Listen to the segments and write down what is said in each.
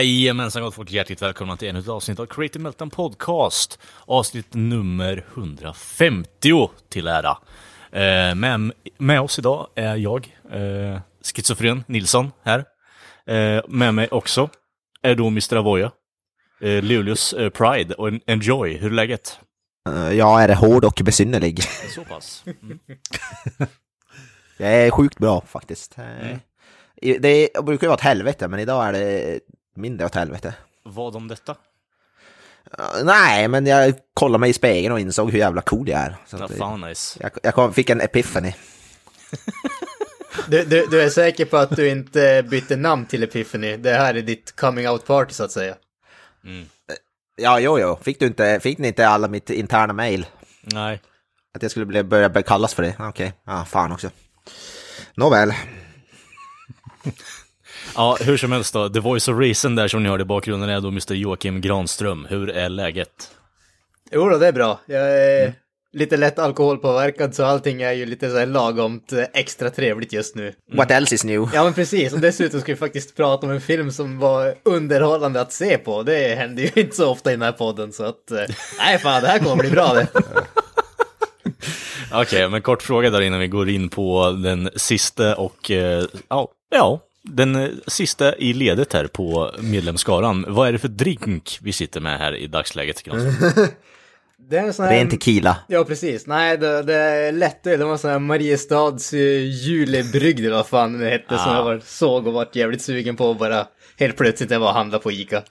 Jajamensan gott folk, hjärtligt välkomna till ännu ett avsnitt av Creative Meltdown Podcast. Avsnitt nummer 150 till ära. Eh, med, med oss idag är jag, eh, schizofren Nilsson här. Eh, med mig också är då Mr. Avoya, eh, Luleås eh, Pride och Enjoy. Hur är läget? Eh, Jag är hård och besynnerlig. Så pass. Mm. Jag är sjukt bra faktiskt. Eh, i- Det brukar ju vara ett helvete, men idag är det mindre åt helvete. Vad om detta? Eh, Nej, men jag kollade mig i spegeln och insåg hur jävla cool jag är. Så Ja, fan nice. jag, jag kom, fick en epiphany. Du, du, du är säker på att du inte bytte namn till Epiphany? Det här är ditt coming out party så att säga. Ja, jo, jo. Fick du inte, fick ni inte alla mitt interna mail? Nej. Att jag skulle bli, börja kallas för det? Okej, ja, fan också. Nåväl. Ja, hur som helst då. The Voice of Reason där som ni hörde i bakgrunden är då Mr. Joakim Granström. Hur är läget? Jo då, det är bra. Jag är lite lätt alkoholpåverkad så allting är ju lite så här lagomt eh, extra trevligt just nu. What else is new? Ja men precis, och dessutom ska vi faktiskt prata om en film som var underhållande att se på. Det händer ju inte så ofta i den här podden så att... eh, Nej fan, det här kommer bli bra det. Okej, men kort fråga där innan vi går in på den sista och, eh, ja, ja, den eh, sista i ledet här på medlemsskaran. Vad är det för drink vi sitter med här i dagsläget? Det är en sån Det är här... en tequila. Ja, precis. Nej, det, det är lättöl. Det var sån här Mariestads uh, julebrygd eller vad fan det hette som Ah. jag var, såg och vart jävligt sugen på bara helt plötsligt när jag var och handlade på Ica.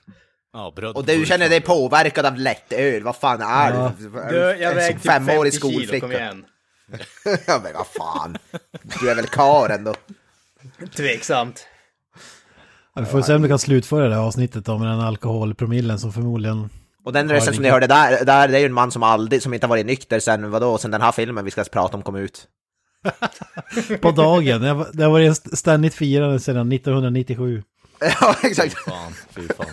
Ja, bröd Och du känner dig påverkad av lättöl, vad fan är Du, du? jag vägde typ femårig 50 kilo, kom igen. ja men vad fan. Du är väl karl ändå? Tveksamt. Ja, vi får se om vi kan slutföra det här avsnittet då med den alkoholpromillen som förmodligen... Och den rösten som ni hörde där, där, det är ju en man som aldrig, som inte har varit nykter sen, vadå, sen den här filmen vi ska prata om kom ut. På dagen, det har- varit ständigt firande sedan 1997. ja, exakt. Fan, fy fan.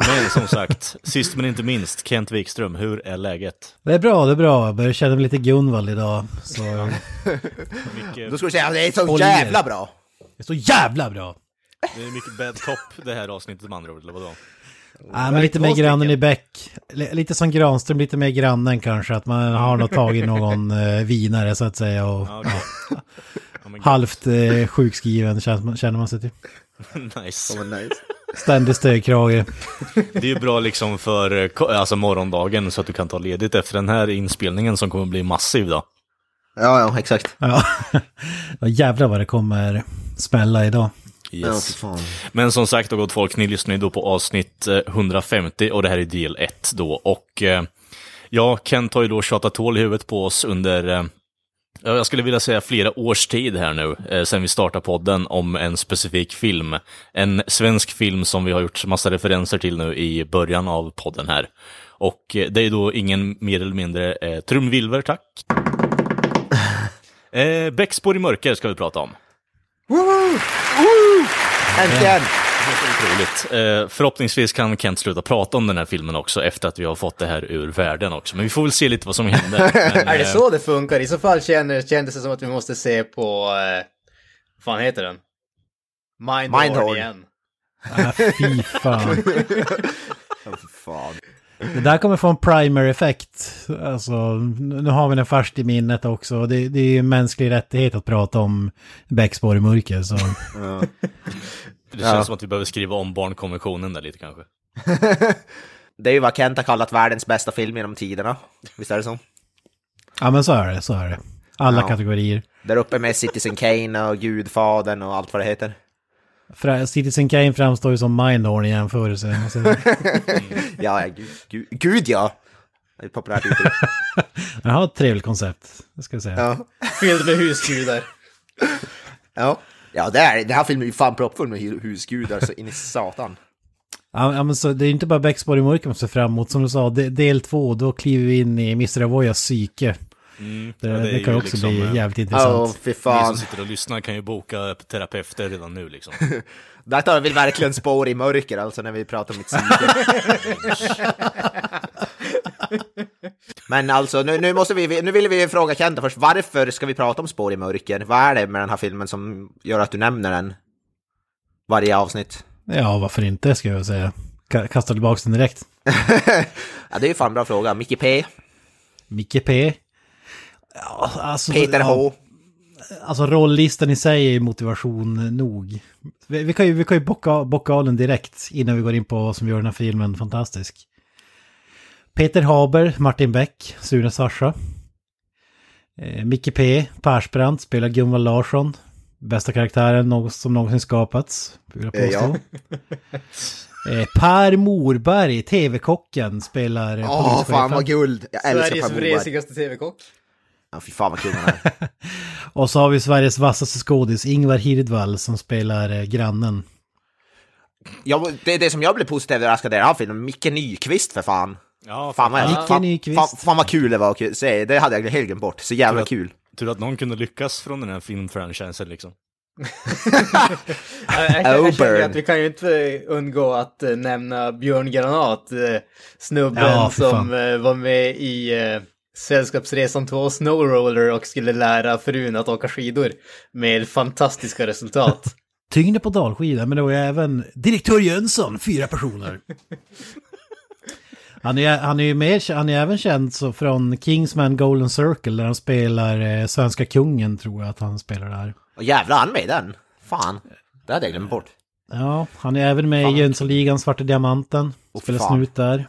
Men som sagt, sist men inte minst, Kent Wikström, hur är läget? Det är bra, det är bra. Jag börjar känna mig lite Gunvald idag. Så Mycket, Då ska du säga att det är så Håll jävla bra. det är så jävla bra! det är mycket bad cop det här avsnittet med andra ord, eller vadå? Nej, men lite mer grannen i bäck. L- Lite som Granström, lite mer grannen kanske. Att man har nog tagit någon eh, vinare så att säga. Och Ja, okej. Ja, men, halvt eh, sjukskriven känner man, sig till. nice. nice. Ständig stödkrage. Det är ju bra liksom för eh, alltså morgondagen så att du kan ta ledigt efter den här inspelningen som kommer bli massiv då. Ja, ja, exakt. Ja, Ja, jävlar vad det kommer smälla idag. Ja, Yes. fan. Men som sagt, då gott folk, ni lyssnar ju då på avsnitt eh, 150 och det här är del 1 då. Och eh, ja, Kent har ju då tjatat hål i huvudet på oss under, eh, ja, jag skulle vilja säga flera års tid här nu, eh, sen vi startade podden, om en specifik film. En svensk film som vi har gjort massa referenser till nu i början av podden här. Och eh, det är då ingen mer eller mindre eh, trumvilver, tack. Eh, Bäckspår i mörker ska vi prata om. Äntligen! Helt otroligt. Eh, förhoppningsvis kan Kent sluta prata om den här filmen också efter att vi har fått det här ur världen också. Men vi får väl se lite vad som händer. Men, Är det eh, så det funkar? I så fall känner, kändes det som att vi måste se på... Eh, vad fan heter den? Mindhorn, Mindhorn. igen. Äh, fy fan. Det där kommer få en primer-effekt. Alltså, nu har vi den först i minnet också. Det, det är ju en mänsklig rättighet att prata om bäckspår i mörker. Så. Ja. Det känns Ja. som att vi behöver skriva om barnkonventionen där lite kanske. Det är ju vad Kent har kallat världens bästa film genom tiderna. Visst är det så? Ja men så är det, så är det. Alla Ja. kategorier. Där uppe med Citizen Kane och Gudfadern och allt vad det heter. Fra- Citizen Kane framstår ju som Mindhorn i jämförelse. Alltså, Ja, ja gud, gud, gud ja! Det är ett populärt uttryck. jag har ett trevligt koncept, det ska jag säga. Ja. Fylld med husgudar. ja. Ja, det, är, det här filmen är ju fan proppfull med hu- husgudar så in i satan. Ja, men så det är inte bara Bäckspår i mörker man ser fram emot. Som du sa, de- del två, då kliver vi in i Mr. Avoyas psyke. Mm, Det, ja, det, är kan ju också liksom, bli eh, jävligt intressant. fy Ni fan. som sitter och lyssnar kan ju boka terapeuter redan nu liksom. Detta vill verkligen spår i mörker alltså när vi pratar om mitt psyke. Men alltså, nu, nu, måste vi, nu vill vi fråga Kenta först, varför ska vi prata om spår i mörker? Vad är det med den här filmen som gör att du nämner den varje avsnitt? Ja, varför inte ska jag säga. Ka- Kasta tillbaka den direkt. ja, det är ju fan en bra fråga. Micke P, Micke P. Ja, alltså, Peter ja, H. Alltså rolllistan i sig är ju motivation nog. Vi, vi kan ju, vi kan ju bocka, bocka av den direkt innan vi går in på vad som gör den här filmen fantastisk. Peter Haber, Martin Beck, Sune Sascha. Eh, Micke P, Persbrandt spelar Gunvald Larsson. Bästa karaktären som någonsin skapats, vill jag Eh, påstå. Eh, Per Morberg, TV-kocken, spelar Åh, fan vad guld! Jag älskar Sveriges Per Morberg. vresigaste tv-kock. Ja, fy fan vad kul han är. Och så har vi Sveriges vassaste skådis, Ingvar Hirdwall, som spelar eh, grannen. Jag, det, det som jag blev positivt överraskad i den här filmen, Micke Nyqvist för fan. Ja, Fan vad, Micke fan, Nyqvist. fan, fan vad kul det var att se, det hade jag helt glömt bort. Så jävla kul. Tur att någon kunde lyckas från den här filmfranchisen liksom. Jag, jag, känner att vi kan ju inte undgå att eh, nämna Björn Granat, eh, snubben Ja, som eh, var med i Sällskapsresan 2 Snowroller och skulle lära frun att åka skidor med fantastiska resultat. Tyngde på dalskida, men det var ju även direktör Jönsson, fyra personer. Han är, han är ju mer, han är även känd så från Kingsman Golden Circle där han spelar eh, Svenska Kungen tror jag att han spelar där. Och jävlar, han med i den. Fan, det hade jag glömt bort. Ja, han är även med i Jönssonligan, Svarta Diamanten. Åh, Spelar fan. snut där.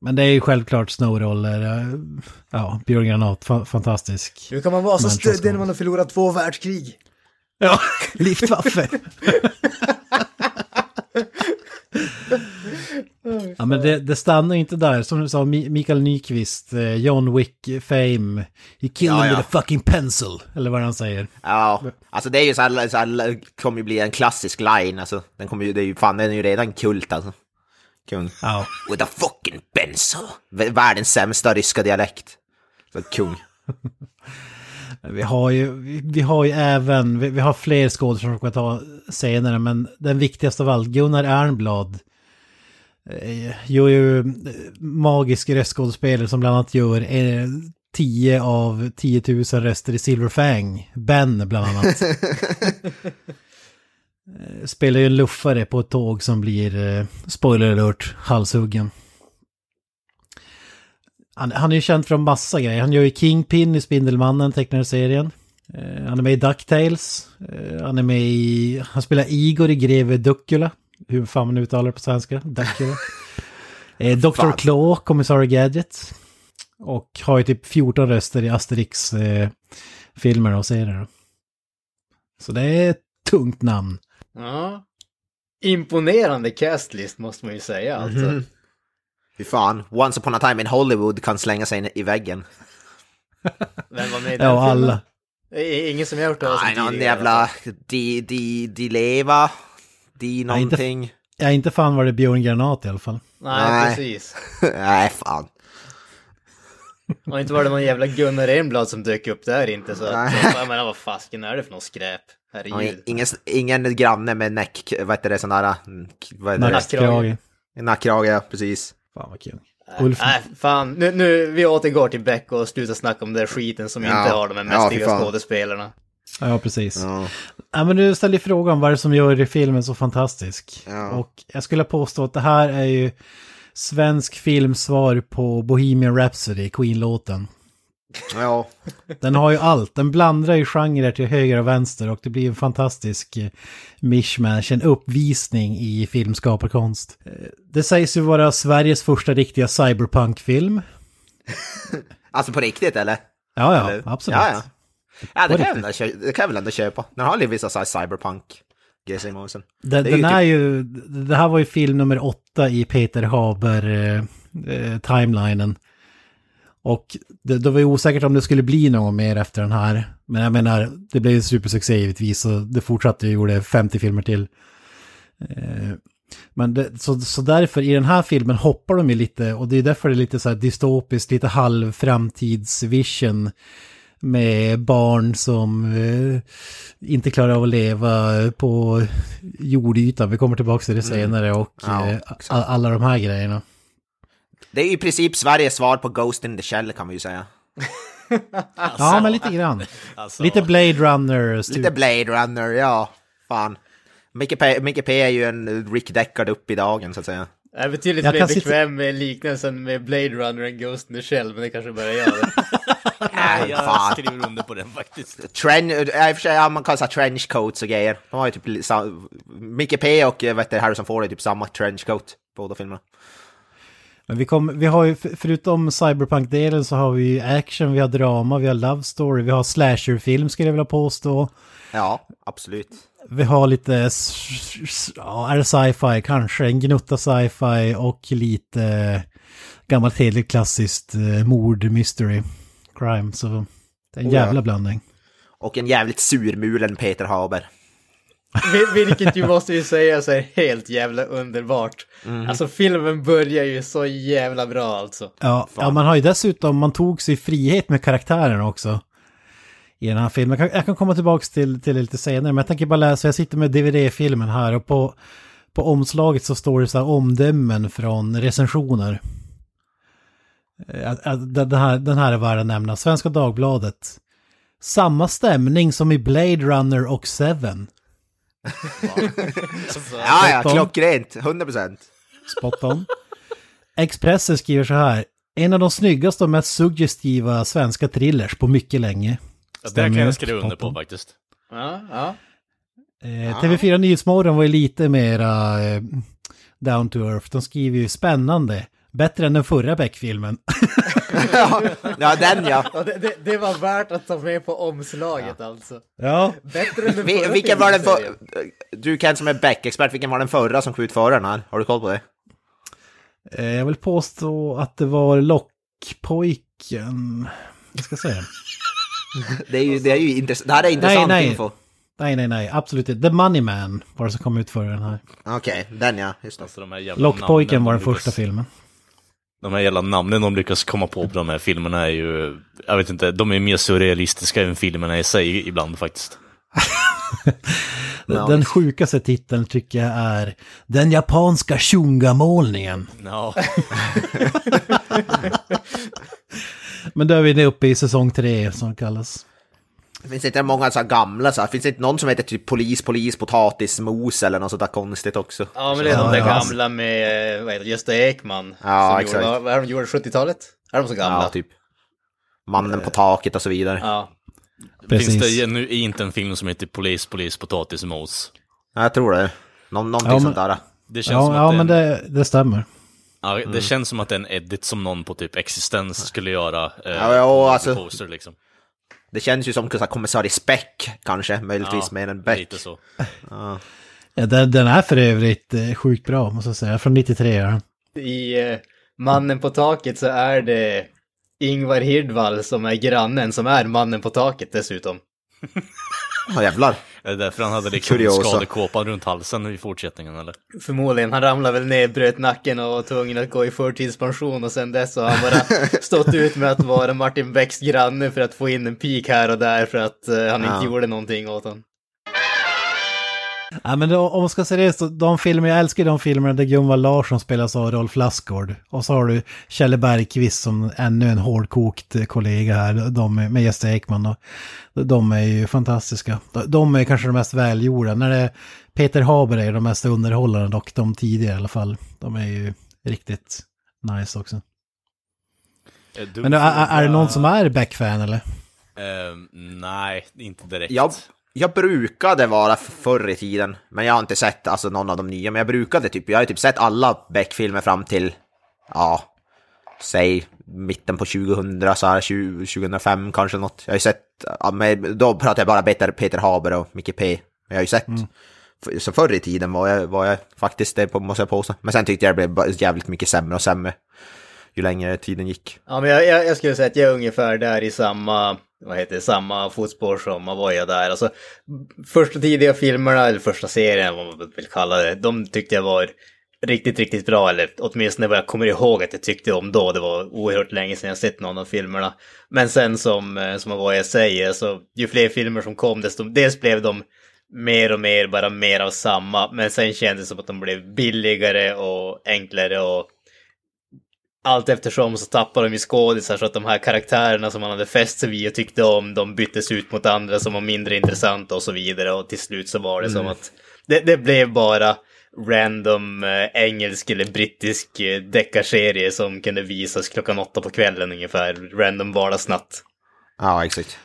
Men det är ju självklart snowroller. eh, Ja, Björn Granat, fa- fantastisk. Hur kan man vara så stöddig när man har förlorat två världskrig? Ja, Liftwaffe. ja, men det, det stannar inte där. Som du sa, Mi- Mikael Nyqvist, eh, John Wick fame. You kill Ja, ja. with a fucking pencil. Eller vad han säger. Ja, alltså det är ju så här, så här kommer ju bli en klassisk line, alltså. Den kommer ju, det är ju fan, den är ju redan kult alltså. Kung. Ja. With a fucking pencil. Världens sämsta ryska dialekt. Så kung. Vi har ju, vi, har ju även, vi, vi har fler skådespelare som vi ska ta senare, men den viktigaste av allt, Gunnar Ernblad. Eh, gör ju eh, magisk röstskådespelare som bland annat gör eh, 10 av 10 000 röster i Silver Fang. Ben bland annat. Eh, Spelar ju en luffare på ett tåg som blir, eh, spoiler alert, halshuggen. Han, han är ju känd från massa grejer. Han gör ju Kingpin i Spindelmannen, tecknade serien. Eh, han är med i DuckTales. Eh, han är med i... Han spelar Igor i Greve Duckula. Hur fan man uttalar det på svenska. Duckula. eh, Dr. Claw, kommissarie Gadget. Och har ju typ 14 röster i Asterix-filmer och serier. Så det är ett tungt namn. Ja. Imponerande castlist måste man ju säga alltså. Mhm. Fy fan, Once upon a time in Hollywood kan slänga sig in i väggen. Vem var med i den Ja, alla. Ingen som jag har hört talas om Nej, någon tidigare, jävla... alltså. Di, di, di leva. Di inte- någonting. Ja, inte fan var det Björn Granat i alla fall. Nej, Nej. precis. Nej, fan. Och inte var det någon jävla Gunnar Enblad som dök upp där inte så att, Nej. jag menar vad fasken är det för något skräp? Herregud. ingen, ingen granne med näck... Vad heter det? Sån där... mm? Nackkrage. Nackkrage, ja, precis. Fan vad kul. Ulf. Nej, fan. Nu, nu, vi återgår till Beck och slutar snacka om den där skiten som Ja. inte har de här Ja, skådespelarna. Ja, precis. Ja. Ja, men du ställer frågan vad är det som gör filmen så fantastisk? Ja. Och jag skulle påstå att det här är ju svensk filmsvar på Bohemian Rhapsody, Queen-låten. Ja. Den har ju allt, den blandar ju genrer till höger och vänster och det blir en fantastisk eh, mishmash, en uppvisning i filmskaparkonst. Eh, Det sägs ju vara Sveriges första riktiga cyberpunk-film. Alltså på riktigt, eller? Ja, ja, eller? absolut. Ja, ja. ja det, kan ändå, det kan jag väl ändå köpa. Den har ju vissa så cyberpunk. Den, Det är ju den typ- är ju, det här var ju film nummer åtta i Peter Haber eh, eh. Och det, det var ju osäkert om det skulle bli något mer efter den här. Men jag menar, det blev en supersuccé givetvis och det fortsatte och gjorde 50 filmer till. Eh, men det, så, så därför i den här filmen hoppar de ju lite och det är därför det är lite så här dystopiskt, lite halv framtidsvision med barn som eh, inte klarar av att leva på jordytan. Vi kommer tillbaka till det senare och Ja, eh, alla de här grejerna. Det är i princip Sveriges svar på Ghost in the Shell kan vi ju säga. Ja, men lite grann. Alltså, Lite Blade Runner. Lite Blade Runner, ja. Fan. Micke P, Micke P är ju en Rick Deckard upp i dagen så att säga. Jag är betydligt Jag mer bekväm med liknelsen med Blade Runner än Ghost in the Shell, men det kanske bara jag. Nej, jag fan. skriver under på den faktiskt. Tren, ja, i och för sig, ja, man kan säga trenchcoats och grejer. De har ju typ Micke P och eh, vet du, Harrison Ford är typ samma trenchcoat, båda filmerna. Men vi, kom, vi har ju, för- förutom cyberpunk-delen så har vi ju action, vi har drama, vi har love story, vi har slasher-film skulle jag vilja påstå. Ja, absolut. Vi har lite, ja, är det sci-fi kanske, en gnutta sci-fi och lite gammalt hederligt klassiskt eh, mord, mystery, crime. Så det är en Oh, ja. jävla blandning. Och en jävligt surmulen Peter Haber. Vil- Vilket ju måste ju säga så är helt jävla underbart. Alltså filmen börjar ju så jävla bra alltså. Ja, ja, man har ju dessutom, man tog sig frihet med karaktärerna också. I den här filmen. Jag kan, jag kan komma tillbaka till, till det lite senare, men jag tänker bara läsa, jag sitter med DVD-filmen här och på, på omslaget så står det så här omdömen från recensioner. Eh, att- att Den här, den här är värd att nämna. Svenska Dagbladet. Samma stämning som i Blade Runner och Seven. Ja, ja, klockrent. 100 procent. Spot on. Expressen skriver så här. En av de snyggaste och mest suggestiva svenska thrillers på mycket länge. Ja, det kan jag skriva under på faktiskt. Ja, ja. Eh, TV4 Nyhetsmorgon var ju lite mera eh, down to earth. De skriver ju spännande. Bättre än den förra Beck-filmen. ja, ja, den ja. Ja, det, det, det var värt att ta med på omslaget alltså. ja. Bättre än den Vi, förra vilken var den för... Du Ken som är Beck-expert, vilken var den förra som kom ut före den här? Har du koll på det? Eh, jag vill påstå att det var Lockpojken. Jag ska säga. Det är ju, det är ju intressant. Det här är intressant nej. info. Nej, nej, nej. Absolut inte. The Money Man var det som kom ut före den här. Okej, den ja. Just det. Alltså, de Lockpojken namnen var den första filmen. De här jävla namnen de lyckas komma på på de här filmerna är ju, jag vet inte, de är mer surrealistiska än filmerna i sig ibland faktiskt. Den sjukaste titeln tycker jag är Den japanska shunga-målningen. Ja, Men då är vi uppe i säsong tre som kallas. Det finns inte många så här gamla så här. Finns det inte någon som heter typ polis, polis, potatismos eller något sånt där konstigt också? Ja, men det är de där ja. gamla med, vad heter det, Gösta Ekman. Ja, som exakt. Gjorde, vad, är de gjorde 70-talet? Är de så gamla? Ja, typ. Mannen på taket och så vidare. Ja. Precis. finns det nu inte en film som heter Polis, polis, potatis, mos? Ja, jag tror det. Någon, någonting Ja, men- sånt där. Det känns som Ja, att ja det, men det, det stämmer. ja, Mm. det känns som att det är en edit som någon på typ existens skulle göra. Eh, Ja, ja, alltså- poster liksom. Det känns ju som kommissarie Speck kanske, möjligtvis Ja, mer än Beck. Lite så. Ja, den, den är för övrigt eh, sjukt bra, måste jag säga. Från 93. Ja. I eh, Mannen på taket så är det Ingvar Hirdvall som är grannen som är mannen på taket dessutom. Ja, jävlar. Är det därför han hade liksom Kuriosa. skadekåpan runt halsen i fortsättningen eller? Förmodligen, han ramlade väl ner, bröt nacken och var tvungen att gå i förtidspension och sen dess har han bara stått ut med att vara Martin Becks granne för att få in en pik här och där för att eh, han Ja. inte gjorde någonting åt honom. Ja, men då, om man ska seriöst, då, de filmer, jag älskar de filmerna där Gunvald Larsson spelas av Rolf Lassgård. Och så har du Kjelle Bergqvist som ännu en hårdkokt kollega här, de med med Gösta Ekman. Då. De är ju fantastiska. De- De är kanske de mest välgjorda. När det är Peter Haber är de mest underhållande dock, de tidigare i alla fall. De är ju riktigt nice också. Du Men då, är, är det någon som är Beck-fan eller? Eh, nej, inte direkt. Jag, jag brukade vara förr i tiden, men jag har inte sett alltså, någon av de nya. Men jag brukade typ, jag har typ sett alla Beck-filmer fram till, ja, säg mitten på 2000, så här 20, 2005 kanske något. Jag har ju sett, ja, men då pratar jag bara Peter, Peter Haber och Micke P. Men jag har ju sett, för- så förr i tiden var jag, var jag faktiskt det, på- måste jag påstå. Men sen tyckte jag det blev jävligt mycket sämre och sämre. ju längre tiden gick. Ja, men jag, jag, jag skulle säga att jag är ungefär där i samma, vad heter det, samma fotspår som Avoya där. Alltså, första tidiga filmerna, eller första serien, vad man vill kalla det, de tyckte jag var riktigt, riktigt bra, eller åtminstone vad jag kommer ihåg att jag tyckte om då. Det var oerhört länge sedan jag sett någon av filmerna. Men sen som, eh, som vad säger, så ju fler filmer som kom, desto dels blev de mer och mer, bara mer av samma. Men sen kändes det som att de blev billigare och enklare och allt eftersom så tappade de ju skådisar så att de här karaktärerna som man hade fäst sig vid och tyckte om, de byttes ut mot andra som var mindre intressanta och så vidare. Och till slut så var det som att det, det blev bara random eh, engelsk eller brittisk eh, deckarserie som kunde visas klockan åtta på kvällen ungefär. Random vardagsnatt. Ja, exakt.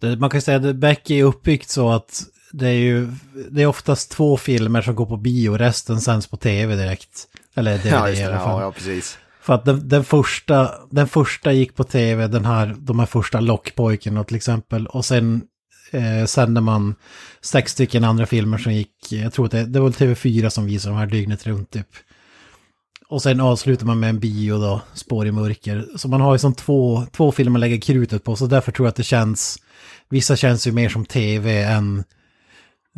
Det, man kan säga att Beck är uppbyggt så att det är ju det är oftast två filmer som går på bio, resten sänds på tv direkt. Eller DVD Ja, just i det. alla fall. Ja, ja, precis. För att den, den, första, den första gick på tv, den här, de här första lockpojkarna till exempel. Och sen eh, sände man sex stycken andra filmer som gick, jag tror att det, det var TV4 som visade de här dygnet runt typ. Och sen avslutar man med en bio då, Spår i mörker. Så man har ju som två, två filmer att lägga krutet på, så därför tror jag att det känns, vissa känns ju mer som tv än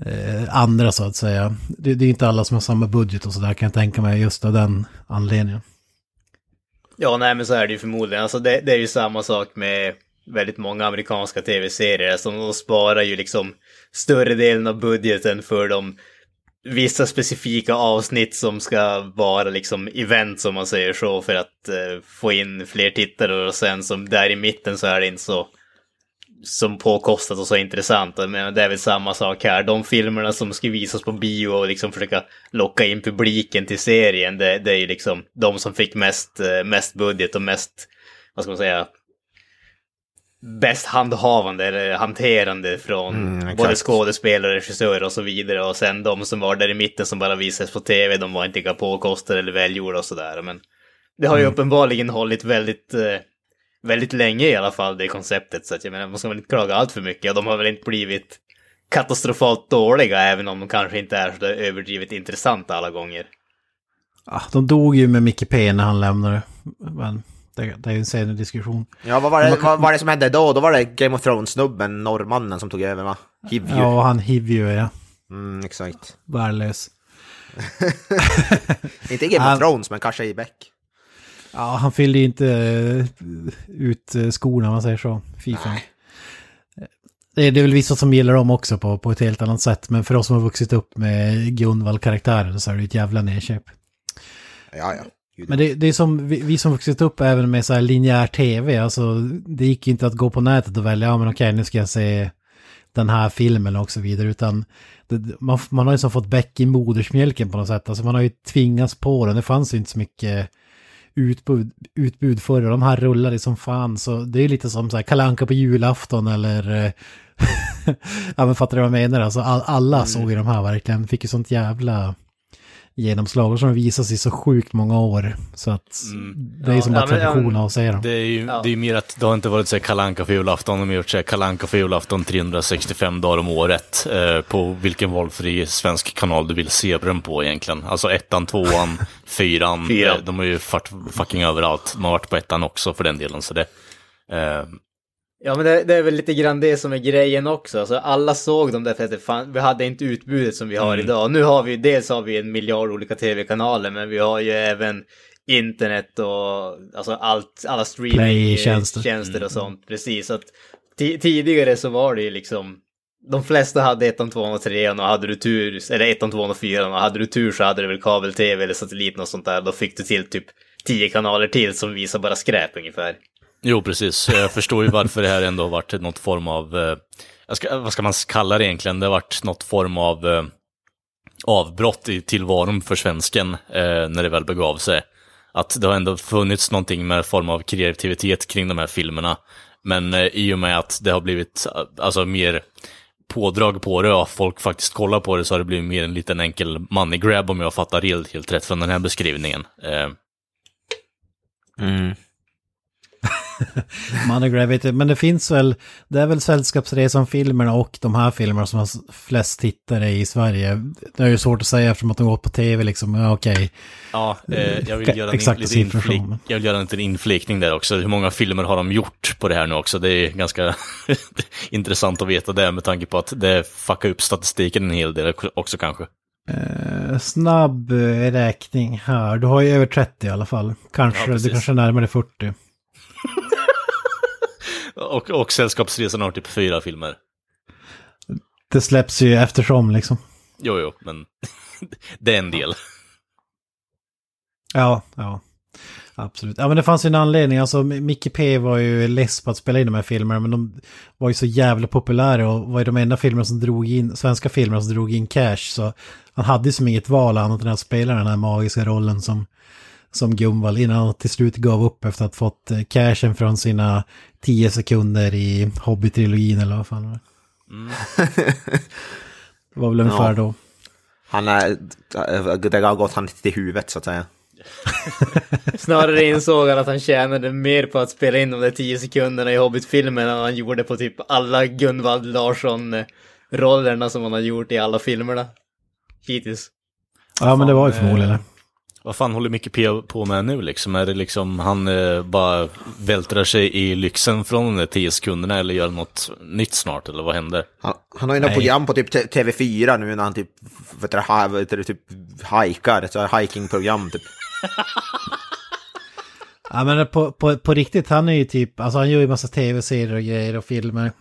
eh, andra så att säga. Det, det är inte alla som har samma budget och sådär kan jag tänka mig just av den anledningen. Ja, nej men så är det ju förmodligen. Alltså det, det är ju samma sak med väldigt många amerikanska tv-serier. Alltså de sparar ju liksom större delen av budgeten för de vissa specifika avsnitt som ska vara liksom event som man säger så för att eh, få in fler tittare och sen som där i mitten så är det inte så som påkostat och så intressant. Men det är väl samma sak här. De filmerna som ska visas på bio och liksom försöka locka in publiken till serien, det, det är ju liksom de som fick mest, eh, mest budget och mest, vad ska man säga, bäst handhavande eller hanterande från Mm, både skådespelare, regissörer och så vidare. Och sen de som var där i mitten som bara visades på tv, de var inte lika påkostade eller välgjorda och sådär. Men det har ju uppenbarligen hållit väldigt, eh, väldigt länge i alla fall, det konceptet. Så att jag menar, man ska väl inte klaga allt för mycket. Och de har väl inte blivit katastrofalt dåliga, även om de kanske inte är så där överdrivet intressanta alla gånger. Ja, de dog ju med Micke P när han lämnade. Men det, det är ju en senare diskussion. Ja, vad var det, vad var det som hände då? Då var det Game of Thrones-snubben, norrmannen, som tog över va? Hivju. Ja, han hiv ju, ja. Mm, exakt. Värdelös. Inte i Game of Thrones, men kanske i Beck. Ja, han fyllde ju inte eh, ut eh, skorna, om man säger så. Fy fan. Det är, det är väl vissa som gillar dem också på, på ett helt annat sätt. Men för oss som har vuxit upp med Gunvald-karaktären så är det ett jävla nedköp. Ja, ja. Men det, det är som vi, vi som vuxit upp även med så här linjär tv. Alltså det gick inte att gå på nätet och välja, ja men okej nu ska jag se den här filmen och så vidare. Utan det, man, man har ju som fått bäck i modersmjölken på något sätt. Alltså man har ju tvingats på den. Det fanns ju inte så mycket utbud, utbud förr. och De här rullade som fan. Så det är lite som så här kalanka på julafton eller... eh, ja men fattar du vad jag menar? Alltså all, alla såg ju de här verkligen. Fick ju sånt jävla genomslag och som visas i så sjukt många år. Så att det är ju som Ja, bara men, ja, tradition att se dem. Det är ju Ja. det är mer att det har inte varit så här kalanka för julafton, de har gjort så här kalanka för julafton 365 dagar om året. Eh, på vilken valfri svensk kanal du vill se den på egentligen. Alltså ettan, tvåan, fyran. De har ju varit fucking överallt. De har varit på ettan också för den delen. Så det, eh, Ja, men det, det är väl lite grann det som är grejen också. Alltså, alla såg dem därför att det fan, vi hade inte utbudet som vi har idag. Nu har vi, dels har vi en miljard olika tv-kanaler, men vi har ju även internet och alltså allt, alla streaming-tjänster och sånt. Precis, så att ti- tidigare så var det ju liksom de flesta hade ettan, tvåan och trean och hade du tur, eller ettan, tvåan och fyran och hade du tur så hade du väl kabel-tv eller satellit och sånt där. Då fick du till typ tio kanaler till som visar bara skräp ungefär. Jo, precis. Jag förstår ju varför det här ändå har varit något form av, eh, jag ska, vad ska man kalla det egentligen? Det har varit något form av eh, avbrott i tillvaron för svensken eh, när det väl begav sig. Att det har ändå funnits någonting med form av kreativitet kring de här filmerna. Men eh, i och med att det har blivit alltså, mer pådrag på det och folk faktiskt kollar på det så har det blivit mer en liten enkel money grab om jag fattar helt, helt rätt från den här beskrivningen. Eh. Mm. Vet jag, men det finns väl, det är väl Sällskapsresan-filmerna och de här filmerna som har flest tittare i Sverige. Det är ju svårt att säga eftersom att de går på tv liksom, ja okej. Ja, eh, jag, vill göra en Exakta siffror inflik, jag vill göra en liten inflikning där också. Hur många filmer har de gjort på det här nu också? Det är ganska intressant att veta det med tanke på att det fuckar upp statistiken en hel del också kanske. Eh, Snabb eh, räkning här, du har ju över 30 i alla fall. Kanske, Ja, du kanske är närmare 40. Och, och Sällskapsresan har typ fyra filmer. Det släpps ju eftersom liksom. Jo, jo, men det är en del. Ja, ja. Absolut. Ja men det fanns ju en anledning, alltså Micke P var ju less på att spela in de här filmerna men de var ju så jävla populära och var ju de enda filmerna som drog in, svenska filmer som drog in cash så han hade ju som inget val annat än att spela den här magiska rollen som, som Gunvald innan han till slut gav upp efter att ha fått eh, cashen från sina tio sekunder i Hobbit-trilogin eller vad fan det var. Det var väl ungefär Ja. då. Han är, det har gått han till huvudet så att säga. Snarare insåg han att han tjänade mer på att spela in de där tio sekunderna i Hobbit-filmen än han gjorde på typ alla Gunvald Larsson-rollerna som han har gjort i alla filmerna. Hittills. Ja men det var ju Fan, förmodligen eh, det. Vad fan håller Micke P på med nu liksom? Är det liksom han eh, bara vältrar sig i lyxen från de där tio sekunderna eller gör något nytt snart eller vad händer? Han, han har ju något program på typ T- TV4 nu när han typ, vet du, ha, vet du, typ hajkar, ett sånt här hikingprogram typ. Ja men på, på, på riktigt, han är ju typ, alltså han gör ju massa tv-serier och grejer och filmer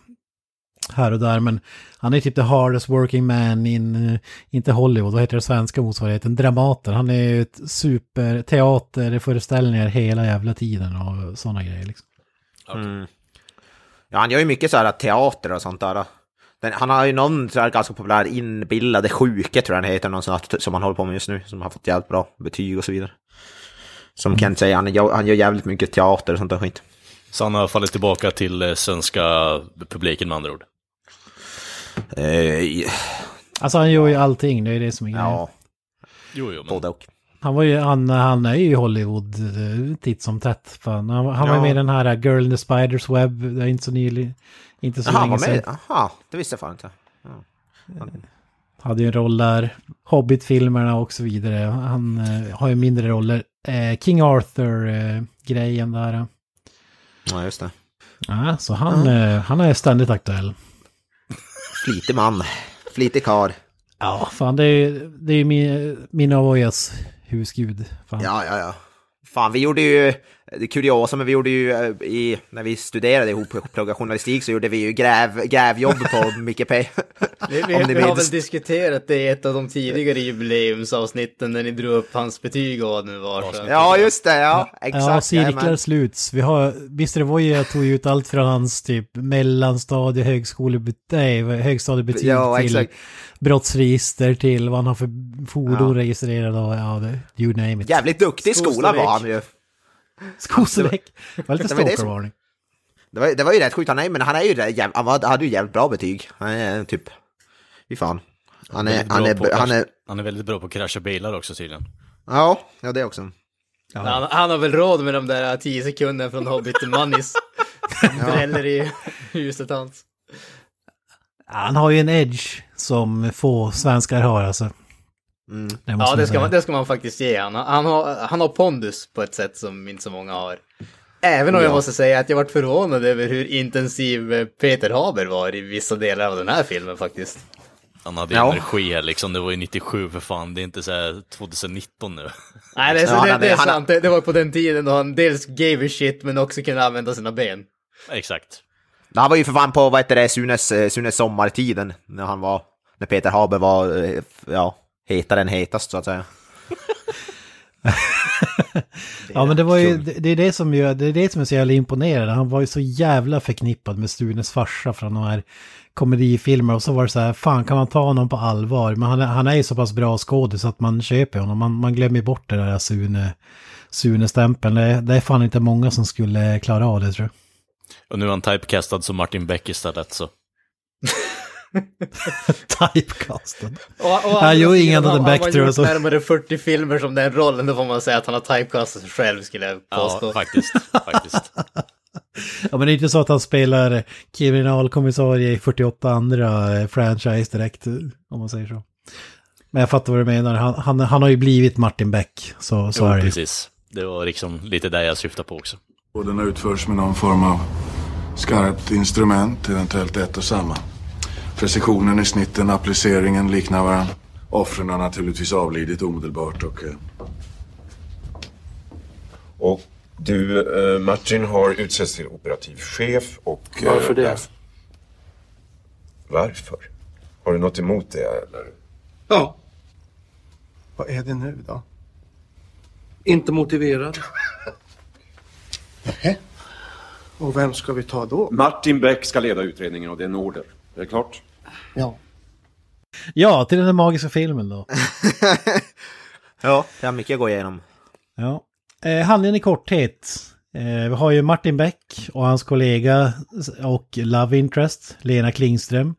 här och där, men han är typ the hardest working man in, eh, inte Hollywood, vad heter det svenska motsvarigheten, Dramaten. Han är ju ett super teaterföreställningar hela jävla tiden och sådana grejer liksom. Mm. Ja, han gör ju mycket så här teater och sånt där. Den, han har ju någon så här ganska populär inbillade sjuke tror jag han heter, någon sån här, som han håller på med just nu, som har fått jävligt bra betyg och så vidare. Som Kent säger, han, gör- han gör jävligt mycket teater och sånt där skit. Så han har fallit tillbaka till eh, svenska publiken med andra ord. Eh, Alltså han gör ju allting, det är det som är grejen. ja, Jo, jo, men både och. Han, var ju, han, han är ju i Hollywood eh, titt som tätt. Fan. Han, han var Ja. med i den här eh, Girl in the Spiders Web, det är inte så nyligen, inte så han länge var sedan. med? Jaha, det visste jag fan inte. Hade ju en roll där. Hobbit-filmerna och så vidare. Han eh, har ju mindre roller. Eh, King Arthur-grejen där. Ja, just det. Ja, så han, eh, han är ständigt aktuell. Flitig man. Flitig karl. Ja, fan det är ju det är ju min, min Avoyas husgud. Fan. Ja, ja, ja. Fan, vi gjorde ju, kuriosa, men vi gjorde ju eh, i, när vi studerade ihop och pluggade journalistik så gjorde vi ju gräv, grävjobb på Micke P. Vi, vi, vi har väl diskuterat det i ett av de tidigare jubileumsavsnitten när ni drog upp hans betyg och vad det nu var. Så. Ja, just det, ja. Exakt. Ja, cirklar sluts. Vi har, Mr. Voya tog ju ut allt från hans typ mellanstadie, högskole, nej, högstadiebetyg Ja, till exakt. brottsregister till vad han har för fordon Ja. registrerade och ja, det, you name it. Jävligt duktig i skolan var han ju. Skoseläck. Det var lite som- stalkervarning. Det var, det var ju rätt sjukt, nej men han är ju han var, hade ju jävligt bra betyg. Han är typ, fy fan. Han är, Väldigt han bra är, han är, han är väldigt bra på att krascha bilar också tydligen. ja, ja det också. Han, han har väl råd med de där 10 sekunderna från Hobbit till Mannis. Dräller i huset hans. Han har ju en edge som få svenskar har alltså. Mm. Det Ja, det ska, man, det ska man faktiskt ge han. Han har, han har pondus på ett sätt som inte så många har. Även om jag Ja. måste säga att jag varit förvånad över hur intensiv eh, Peter Haber var i vissa delar av den här filmen faktiskt. Han hade Ja. energi här liksom, det var ju 97 för fan, det är inte så här 2019 nu. Nej, det, är så, Ja, han det, det är han- sant. Det, det var på den tiden då han dels gave a shit men också kunde använda sina ben. Exakt. Här var ju för fan på, vad heter det, Sunes, eh, Sunes sommartiden, när han var, när Peter Haber var, eh, ja, hetare än hetast så att säga. Ja men det var ju, det, det är det som gör, det är det som är så jävla imponerande. Han var ju så jävla förknippad med Stunes farsa från de här komedifilmer och så var det så här, fan kan man ta honom på allvar? Men han, är- han är ju så pass bra skådis att man köper honom. Man, man glömmer bort det där Sune, Sune-stämpeln. Det, det är fan inte många som skulle klara av det tror jag. Och nu är han typecastad som Martin Beck istället så. Och Han gör ingen annan han- back, Han har gjort närmare 40 filmer som den rollen, då får man säga att han har typecastat sig själv skulle jag Ja, påstå. faktiskt. faktiskt. Ja, men det är inte så att han spelar kriminalkommissarie i 48 andra eh, franchise direkt, om man säger så. Men jag fattar vad du menar. Han, han, han har ju blivit Martin Beck, så, så Jo, är det precis. Det var liksom lite där jag syftade på också. Och den utförs med någon form av skarpt instrument, eventuellt ett och samma. Precisionen i snitten, appliceringen liknar varandra. Offren har naturligtvis avlidit omedelbart och... Eh, Och du, eh, Martin, har utsetts till operativ chef och... eh, Varför det? därf- Varför? Har du något emot det, eller? Ja, Vad är det nu då? inte motiverad. Och vem ska vi ta då? Martin Beck ska leda utredningen och det är en order. Är det klart? Ja. Ja, till den här magiska filmen då. Ja, det har mycket att gå igenom. Ja. Eh, handlingen i korthet. Eh, vi har ju Martin Beck och hans kollega och Love Interest, Lena Klingström,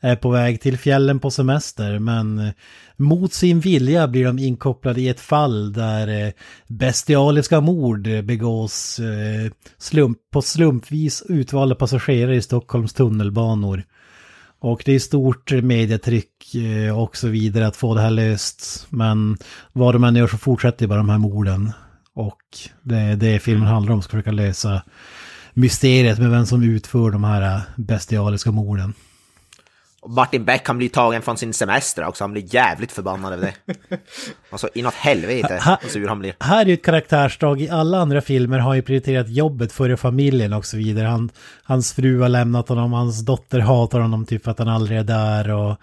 är på väg till fjällen på semester men eh, mot sin vilja blir de inkopplade i ett fall där eh, bestialiska mord begås eh, slump, på slumpvis utvalda passagerare i Stockholms tunnelbanor. Och det är stort medietryck eh, och så vidare att få det här löst. Men vad de än gör så fortsätter bara de här morden. Och det är det filmen handlar om, ska försöka lösa mysteriet med vem som utför de här eh, bestialiska morden. Martin Beck kan bli tagen från sin semester också, han blir jävligt förbannad över det. Alltså inåt helvete vad sur han blir. Här är ju ett karaktärsdrag, i alla andra filmer har han ju prioriterat jobbet före familjen och så vidare. Han, hans fru har lämnat honom, hans dotter hatar honom typ för att han aldrig är där och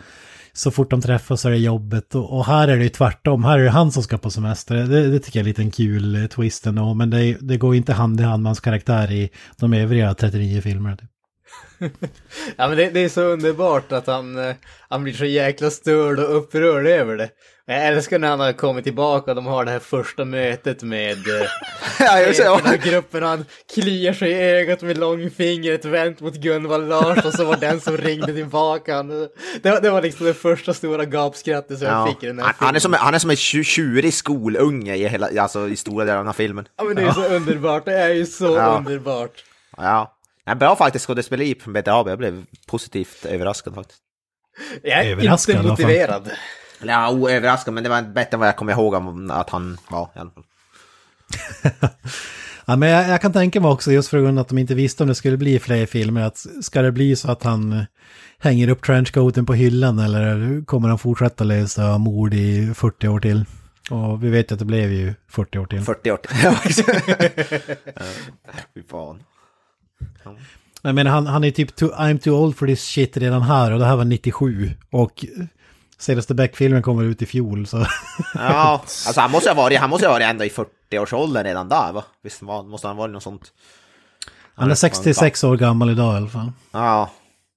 så fort de träffas så är det jobbet. Och, och här är det ju tvärtom, här är det han som ska på semester. Det, det tycker jag är en kul eh, twist ändå, men det, det går inte hand i hand med hans karaktär i de övriga 39 filmerna. Typ. Ja men det, det är så underbart att han, eh, han blir så jäkla störd och upprörd över det. Jag älskar när han har kommit tillbaka och de har det här första mötet med eh, Ja, det, ja. gruppen han kliar sig i ögat med långfingret vänt mot Gunvald Larsson och så var den som ringde tillbaka. Han, det, var- det var liksom det första stora gapskrattet som jag Ja. fick i den här Han, filmen. han, är som, han är som en tju- tjurig skolunge i, hela, alltså, i stora delar av den här filmen. Ja men det är så underbart, det är ju så Ja. underbart. Ja. Ja, bra faktiskt skådespeleri Peter Haber, jag blev positivt överraskad faktiskt. Jag är Överraskad inte motiverad. Ja, oöverraskad, men det var bättre än vad jag kommer ihåg om att han var i alla fall. Ja, men jag, jag kan tänka mig också, just för grund att de inte visste om det skulle bli fler filmer, att ska det bli så att han eh, hänger upp trenchcoaten på hyllan eller kommer han fortsätta lösa mord i 40 år till? Och vi vet ju att det blev ju 40 år till. 40 år till. Ja, Fy fan. Jag menar, han, han är typ too, I'm too old for this shit redan här och det här var 97. Och senaste Beck-filmen kommer ut i fjol så... Ja, alltså han måste ha varit, han måste ha varit ändå i 40-årsåldern redan där va? Visst var, måste han ha varit något sånt? Han är 66 år gammal idag i alla fall. Ja,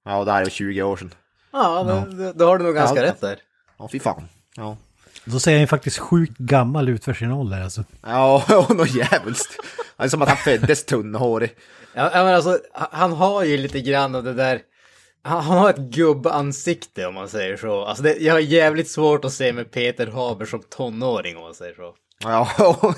ja och det här är 20 år sedan. Ja, men då- då har du nog ganska Ja. rätt där. Ja, fy fan. Ja. Då ser han ju faktiskt sjukt gammal ut för sin ålder alltså. Ja, och något jävligt. Det är som att han föddes tunnhårig. Ja, men alltså, han- har ju lite grann av det där, han, han har ett gubbansikte om man säger så. Alltså det, jag har jävligt svårt att se med Peter Haber som tonåring om man säger så. Ja,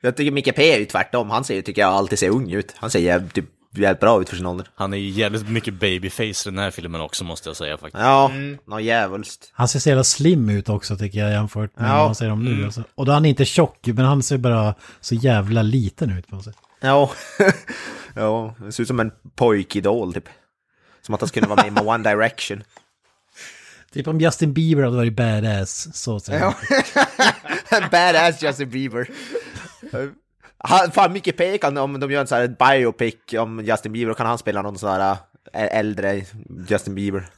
jag tycker Micke P är ju tvärtom. Han ser, tycker jag alltid ser ung ut. Han ser jävligt, typ, jävligt bra ut för sin ålder. Han är ju jävligt mycket babyface i den här filmen också måste jag säga faktiskt. Ja, något jävulst. Han ser så jävla slim ut också tycker jag jämfört med Ja. vad man ser om nu. Alltså. Och då är han inte tjock, men han ser bara så jävla liten ut på sig. Ja, ja, det ser ut som en pojkidol typ. Som att han skulle vara med med One Direction. Typ om Justin Bieber hade varit badass, så ser ut. Badass Justin Bieber. Han, fan, Micke P kan, om de gör en sån här biopic om Justin Bieber, kan han spela någon sån här äldre Justin Bieber.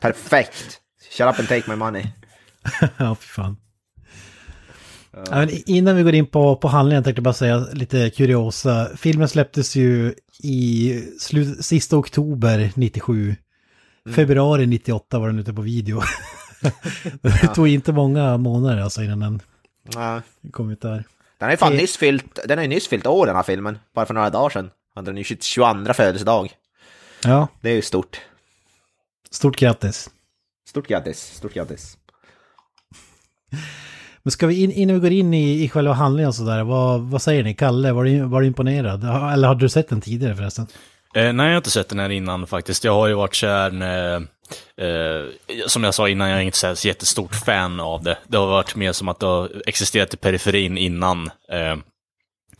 Perfekt. Shut up and take my money. ja, fy fan. Ja, innan vi går in på, på handlingen tänkte jag bara säga lite kuriosa. Filmen släpptes ju i slut, sista oktober 97. Februari 98 var den ute på video. det tog inte många månader alltså innan den Ja. kom ut där. Den ju fan nyss fyllt, den ju nyss fyllt år den här filmen. Bara för några dagar sedan. Hade den ju sitt 22 födelsedag. Ja, Det är ju stort. stort grattis. Stort grattis, stort grattis. Men ska vi in, innan vi går in i, i själva handlingen och sådär, vad, vad säger ni? Kalle, var du, var du imponerad? Eller hade du sett den tidigare förresten? Eh, nej, jag har inte sett den här innan faktiskt. Jag har ju varit kär, eh, eh, som jag sa innan, jag är inte så jättestort fan av det. Det har varit mer som att det har existerat i periferin innan. Eh,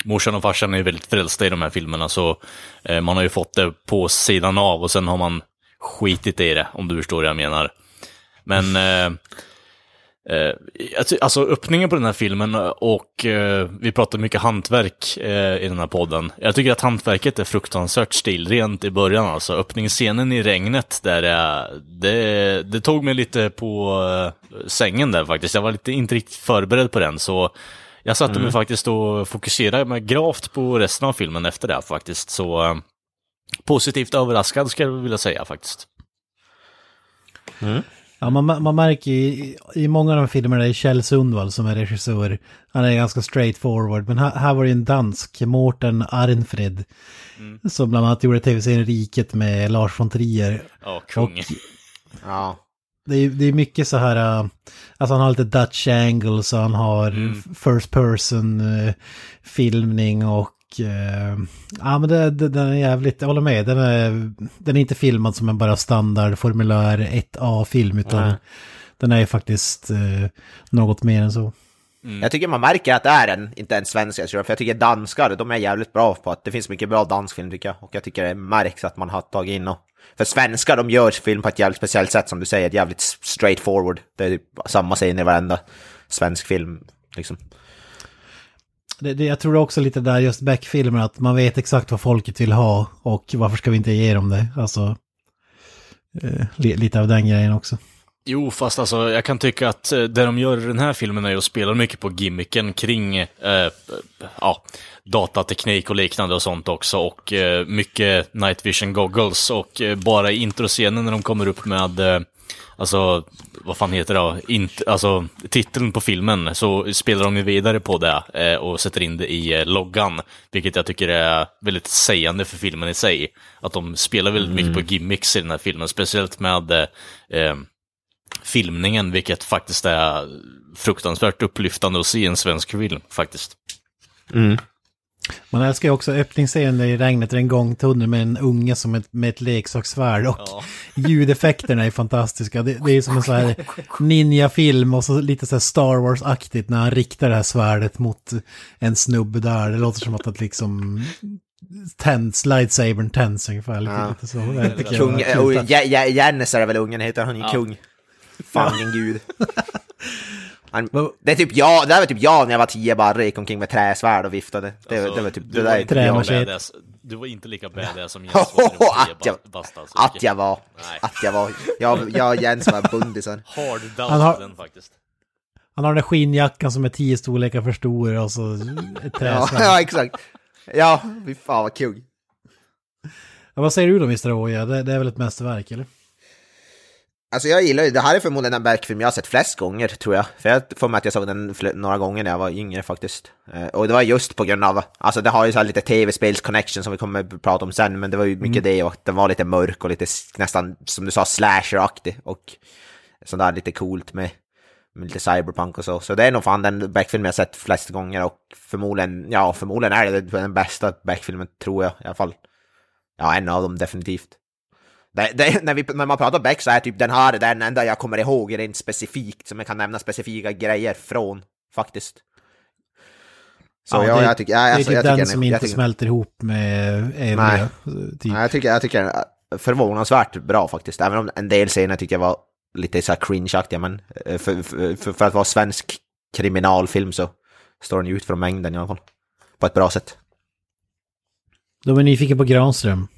morsan och farsan är ju väldigt frälsta i de här filmerna, så eh, man har ju fått det på sidan av och sen har man skitit i det, om du förstår vad jag menar. Men eh, Eh, jag ty- alltså öppningen på den här filmen och eh, vi pratar mycket hantverk eh, i den här podden. Jag tycker att hantverket är fruktansvärt stilrent i början alltså. Öppningsscenen i regnet där eh, det, det tog mig lite på eh, sängen där faktiskt. Jag var lite inte riktigt förberedd på den så jag satte mig faktiskt och fokuserade mig gravt på resten av filmen efter det faktiskt. Så eh, positivt överraskad ska jag vilja säga faktiskt. Ja, man, man märker ju i, i många av de filmerna, det är Kjell Sundvall som är regissör. Han är ganska straight forward, men här, här var det en dansk, Mårten Arnfred, som bland annat gjorde tv-serien Riket med Lars von Trier. Ja, kung. Ja. Det är, det är mycket så här, äh, alltså han har lite Dutch angles och han har first person äh, filmning och äh, ja men det, det, den är jävligt, jag håller med, den är, den är inte filmad som en bara standard formulär 1A-film utan Nej. den är ju faktiskt äh, något mer än så. Jag tycker man märker att det är en, inte en svensk regissör, för jag tycker danskar, de är jävligt bra på att det finns mycket bra dansk film tycker jag. Och jag tycker det märks att man har tagit in och... För svenskar, de gör film på ett jävligt speciellt sätt som du säger, jävligt straight forward. Det är typ samma scener i varenda svensk film, liksom. Det, det, jag tror också lite där just Beck-filmer att man vet exakt vad folket vill ha och varför ska vi inte ge dem det? Alltså, eh, li, lite av den grejen också. Jo, fast alltså jag kan tycka att eh, det de gör i den här filmen är ju att spela mycket på gimmicken kring eh, ja, datateknik och liknande och sånt också. Och eh, mycket night vision goggles. Och eh, bara i introscenen när de kommer upp med, eh, alltså, vad fan heter det då? Int alltså, titeln på filmen, så spelar de ju vidare på det eh, och sätter in det i eh, loggan. Vilket jag tycker är väldigt sägande för filmen i sig. Att de spelar väldigt mycket på gimmicks i den här filmen, speciellt med eh, eh, filmningen, vilket faktiskt är fruktansvärt upplyftande att se i en svensk film, faktiskt. Man älskar ju också öppningsscenen i regnet, en gångtunnel med en unge som ett, med ett leksakssvärd och Ja. ljudeffekterna är fantastiska. Det, det är som en sån här ninja-film och så lite så här Star Wars-aktigt när han riktar det här svärdet mot en snubbe där. Det låter som att det liksom tänds, lightsabern tänds ungefär. Ja. lite så. Kung, och är det väl ungen heter, han ju kung. Fan vilken gud. Han, det är typ jag, det där var typ jag när jag var tio barre, gick omkring med träsvärd och viftade. Det, Alltså, det var typ, du det var där är inte typ jag. Badass. Du var inte lika badass som Jens var när du var att, tio jag, bast, alltså. att jag var, Nej. att jag var, jag, jag och Jens var bundisar. Hard Han har- den faktiskt. Han har den där skinnjackan som är tio storlekar för stor och så ett Ja, träsvärd. ja, exakt. Ja, fy fan vad kung. Ja, vad säger du då, Mr. Oja? Det, det är väl ett mästerverk, eller? Alltså jag gillar ju, det här är förmodligen den Beck-film jag har sett flest gånger tror jag. För jag får mig att jag såg den några gånger när jag var yngre faktiskt. Eh, och det var just på grund av, alltså det har ju så här lite tv-spels-connection som vi kommer att prata om sen, men det var ju mycket det och den var lite mörk och lite nästan, som du sa, slasher-aktig. Och sådär lite coolt med, med lite cyberpunk och så. Så det är nog fan den Beck-film jag sett flest gånger och förmodligen, ja förmodligen är det den bästa Beck-filmen tror jag i alla fall. Ja, en av dem definitivt. Det, det, när, vi, när man pratar Beck så är typ den här den enda jag kommer ihåg rent specifikt, som jag kan nämna specifika grejer från, faktiskt. Så ja, det, jag tycker... Ja, det är alltså, typ jag den som jag inte tycker, smälter ihop med övriga. Typ. Ja, jag tycker, jag tycker den är förvånansvärt bra faktiskt, även om en del scener tycker jag var lite så här cringe-aktiga, men eh, för, för, för, att vara svensk kriminalfilm så står den ut från mängden i alla fall. På ett bra sätt. De är nyfikna på Granström.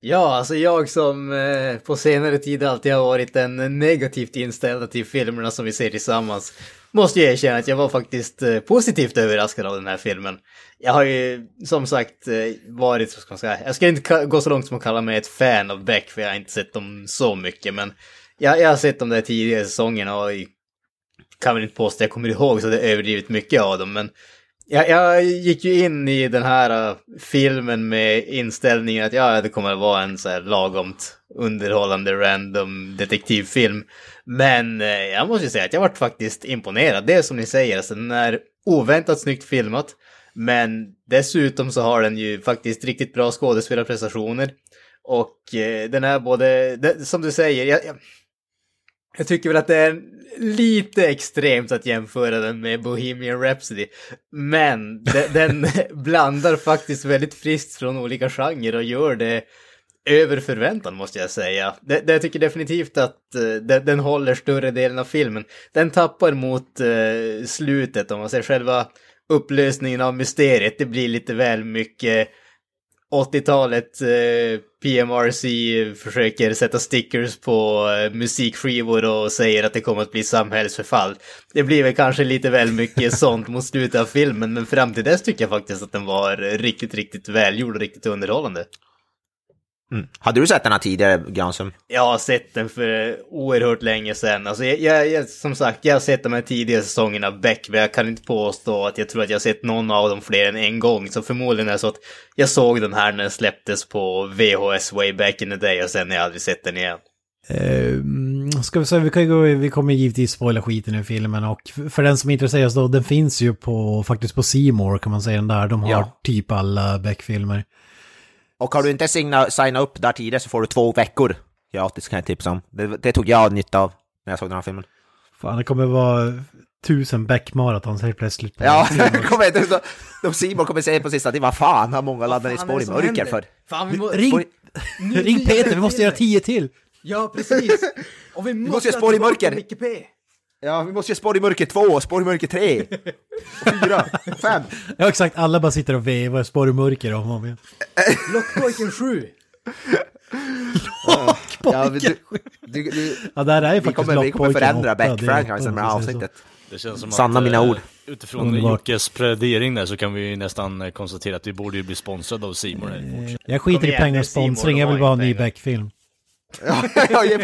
Ja, alltså jag som eh, på senare tid alltid har varit en negativt inställd till filmerna som vi ser tillsammans. Måste jag erkänna att jag var faktiskt eh, positivt överraskad av den här filmen. Jag har ju som sagt eh, varit, vad ska man säga, jag ska inte gå så långt som att kalla mig ett fan av Beck för jag har inte sett dem så mycket men jag, jag har sett dem där tidigare säsongerna och kan väl inte påstå att jag kommer ihåg så det är överdrivet mycket av dem men jag, jag gick ju in i den här uh, filmen med inställningen att ja, det kommer att vara en så här lagomt underhållande random detektivfilm. Men äh, jag måste ju säga att jag vart faktiskt imponerad. Det är som ni säger, alltså, den är oväntat snyggt filmat. Men dessutom så har den ju faktiskt riktigt bra skådespelarprestationer. Och äh, den är både, det, som du säger, jag, jag, jag tycker väl att det är lite extremt att jämföra den med Bohemian Rhapsody. Men de, den blandar faktiskt väldigt friskt från olika genrer och gör det över förväntan måste jag säga. Det, det jag tycker definitivt att eh, uh, den, den håller större delen av filmen. Den tappar mot uh, slutet om man säger själva upplösningen av mysteriet. Det blir lite väl mycket 80-talet eh, PMRC försöker sätta stickers på eh, musikskivor och säger att det kommer att bli samhällsförfall. Det blir väl kanske lite väl mycket sånt mot slutet av filmen, men fram till dess tycker jag faktiskt att den var riktigt, riktigt välgjord och riktigt underhållande. Mm. Hade du sett den här tidigare, Granström? Jag har sett den för oerhört länge sedan. Alltså jag, jag, jag, som sagt, jag har sett de här tidigare säsongerna av Beck, men jag kan inte påstå att jag tror att jag har sett någon av dem fler än en gång. Så förmodligen är det så att jag såg den här när den släpptes på VHS way back in the day och sen har jag aldrig sett den igen. Uh, ska vi säga, vi, kan gå, vi kommer givetvis spoila skiten i filmen och för den som är intresserad så den finns ju på, faktiskt på Seymour kan man säga den där. De har Ja. typ alla Beck-filmer. Och har du inte signa, signa upp där tidigare så får du två veckor gratis kan jag tipsa om. Det, det tog jag nytta av när jag såg den här filmen. Fan, det kommer vara tusen Beck-maratons helt plötsligt. På Ja, kommer inte, de, de Simon kommer säga på sista tiden, vad fan har många laddat i spår i mörker för? Fan, vi må... Ring, ring Peter, vi måste göra tio till! Ja, precis. Och vi måste göra spår i mörker. Ja, vi måste göra spår i mörker 2, spår i mörker 3, och 4, 5. Ja, exakt. Alla bara sitter och vevar, spår i mörker om och om igen. Lockpojken 7. Ja, men du, du, du, Ja, där är ju faktiskt kommer, vi kommer Lockpojken förändra Beck-franchisen med avsnittet. Det känns som Sanna att, mina eh, ord. Utifrån Underbart. Jockes plädering där så kan vi ju nästan eh, konstatera att vi borde ju bli sponsrade av fortsättningen. Jag skiter i pengar och sponsring, jag vill bara ha en ny pengar. Ja, ge,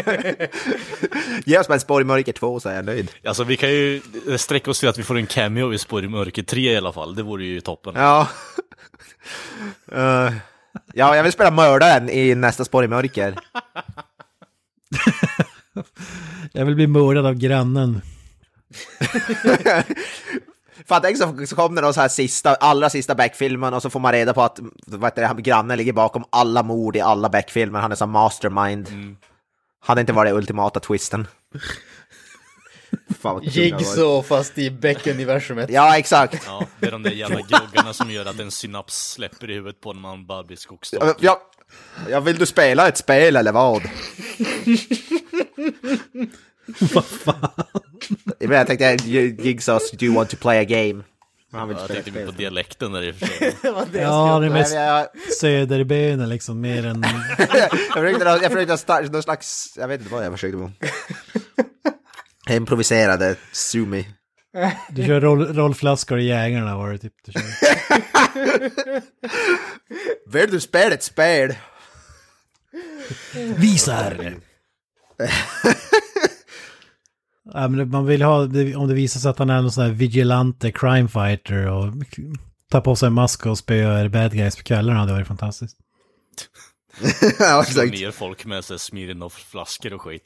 ge oss bara en spår i mörker 2 så är jag nöjd. Alltså vi kan ju sträcka oss till att vi får en cameo i Spår i mörker 3 i alla fall, det vore ju toppen. Ja. Eh, ja, jag vill spela mördaren i nästa spår i mörker. Jag vill bli mördad av grannen. Fan, tänk så, så kommer det någon så här sista, allra sista Beck-filmen och så får man reda på att vad heter det, han- grannen ligger bakom alla mord i alla Beck-filmer. Han är som mastermind. Hade inte varit ultimata twisten. Jigsaw fast i Beck-universumet. Ja, exakt. Ja, det är de där jävla groggarna som gör att en synaps släpper i huvudet på när man bara blir skogstokig. Ja, ja, vill du spela ett spel eller vad? Vad fan? Men jag tänkte, Jigsaw, do you want to play a game? Han vill Jag spela tänkte ett på spel. dialekten där i och för sig. Ja, det är mest jag, liksom, mer än... jag försökte, jag försökte starta någon slags, jag vet inte vad jag försökte på. Jag improviserade Sumi. Du kör roll, rollflaskor i jägarna var det typ du kör. Vill du spela ett spel? Visar! Ja, men man vill ha, om det visar sig att han är någon sån här vigilante crime fighter och tar på sig en mask och spöar bad guys på kvällarna, det var ju fantastiskt. ja, exakt. ner folk med Smirnoff-flaskor och skit.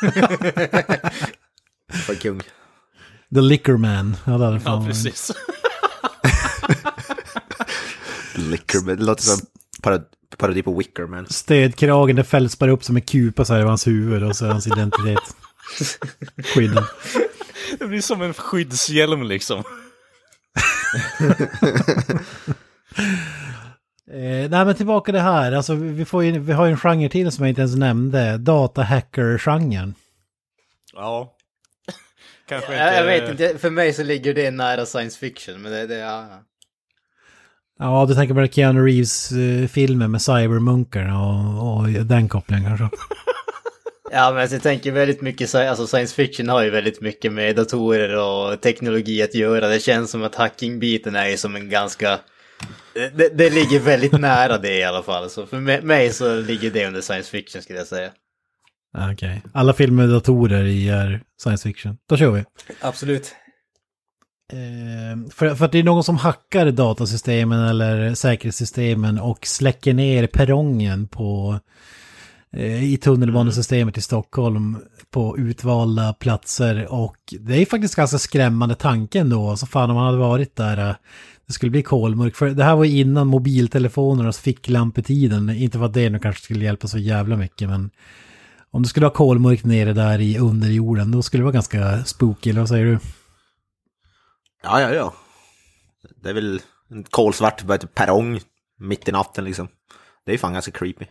För kung. The Liquor Man, ja det hade fan Ja, varit- precis. Liquorman, det låter som parod parodi på Wickerman. Stödkragen, det fälls bara upp som en kupa så här i hans huvud och så är hans identitet. Skydden. Det blir som en skyddshjälm liksom. Eh, nej men tillbaka det här, alltså vi, får ju, vi har ju en genre till som jag inte ens nämnde, datahacker-genren. Ja. Kanske inte... Jag, jag vet inte, för mig så ligger det nära science fiction, men det, det ja. ja. Ja, du tänker på Keanu Reeves-filmen med cybermunkarna och, och den kopplingen kanske. Ja, men jag tänker väldigt mycket, alltså science fiction har ju väldigt mycket med datorer och teknologi att göra. Det känns som att hacking-biten är ju som en ganska... Det, det ligger väldigt nära det i alla fall. Så för mig så ligger det under science fiction skulle jag säga. Ja, Okej, alla filmer med datorer i är science fiction. Då kör vi. Absolut. Eh, för, för att det är någon som hackar datasystemen eller säkerhetssystemen och släcker ner perrongen på Eh, i tunnelbanesystemet i Stockholm på utvalda platser och det är faktiskt ganska skrämmande tanken då. Så alltså, fan om man hade varit där, eh, det skulle bli kolmörkt. För det här var ju innan mobiltelefonernas ficklampetiden. Inte för att det nu kanske skulle hjälpa så jävla mycket men om det skulle vara kolmörkt nere där i underjorden då skulle det vara ganska spooky, eller vad säger du? Ja, ja, ja. Det är väl en kolsvart perrong mitt i natten liksom. Det är fan ganska creepy.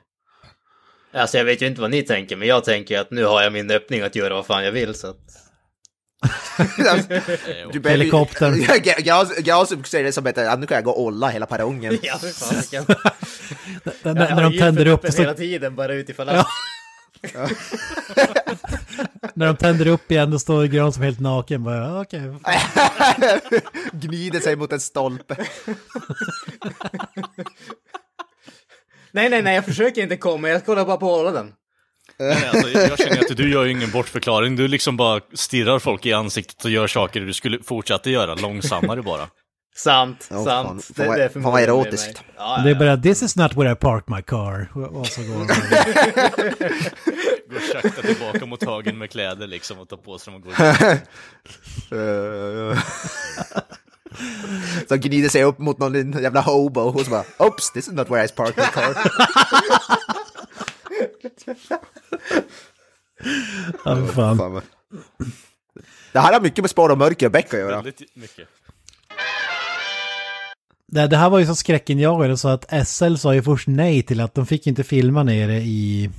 Alltså jag vet ju inte vad ni tänker, men jag tänker att nu har jag min öppning att göra vad fan jag vill så att... Du behöver- Helikoptern. Grasup ser det som att nu kan jag gå och olla hela perrongen. Ja, för fan. Kan... När, de tänder upp så, hela tiden bara utifall Ja. att... när de tänder upp igen då står Gran som helt naken. Bara, okej. Gnider sig mot en stolpe. Nej, nej, nej, jag försöker inte komma, jag kollar bara på att hålla den. Nej, alltså, jag känner att du gör ju ingen bortförklaring. Du liksom bara stirrar folk i ansiktet och gör saker du skulle fortsätta göra, långsammare bara. Sant, Ja, sant. fan. Det, Fan det är fan vad erotiskt. Ja, ja, Det är bara this is not where I park my car. Och så går. Går sakta tillbaka mot högen med kläder liksom och tar på sig dem och går Så gnider sig upp mot någon jävla hobo och så bara Oops, this is not where I parked my car. Ja, fan. Fan, Det här har mycket med spår och mörker och Beck att göra. väldigt mycket. Det, det här var ju så skräckinjagande så att SL sa ju först nej till att de fick inte filma nere i,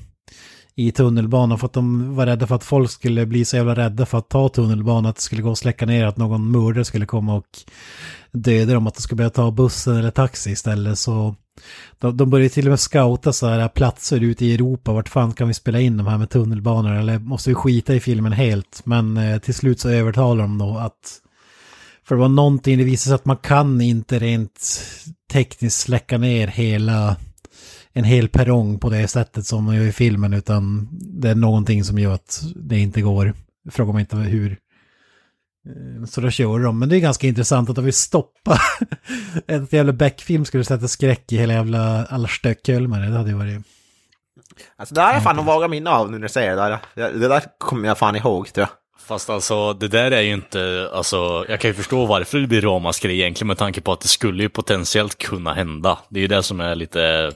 i tunnelbanan för att de var rädda för att folk skulle bli så jävla rädda för att ta tunnelbanan att det skulle gå att släcka ner att någon mördare skulle komma och döda dem att de skulle börja ta bussen eller taxi istället så de, de började till och med scouta så här platser ute i Europa. Vart fan kan vi spela in de här med tunnelbanor? Eller måste vi skita i filmen helt? Men eh, till slut så övertalar de då att för det var någonting, det visade sig att man kan inte rent tekniskt släcka ner hela en hel perrong på det sättet som man gör i filmen utan det är någonting som gör att det inte går. Frågar mig inte hur. Eh, Så då kör de, men det är ganska intressant att de vill stoppa ett jävla Beck-film skulle sätta skräck i hela jävla alla Stöckholmare. Det hade ju varit... Alltså det här är fan de vaga minnen av nu när du säger det där. Det där kommer jag fan ihåg tror jag. Fast alltså, det där är ju inte, alltså, jag kan ju förstå varför det blir ramaskri egentligen med tanke på att det skulle ju potentiellt kunna hända. Det är ju det som är lite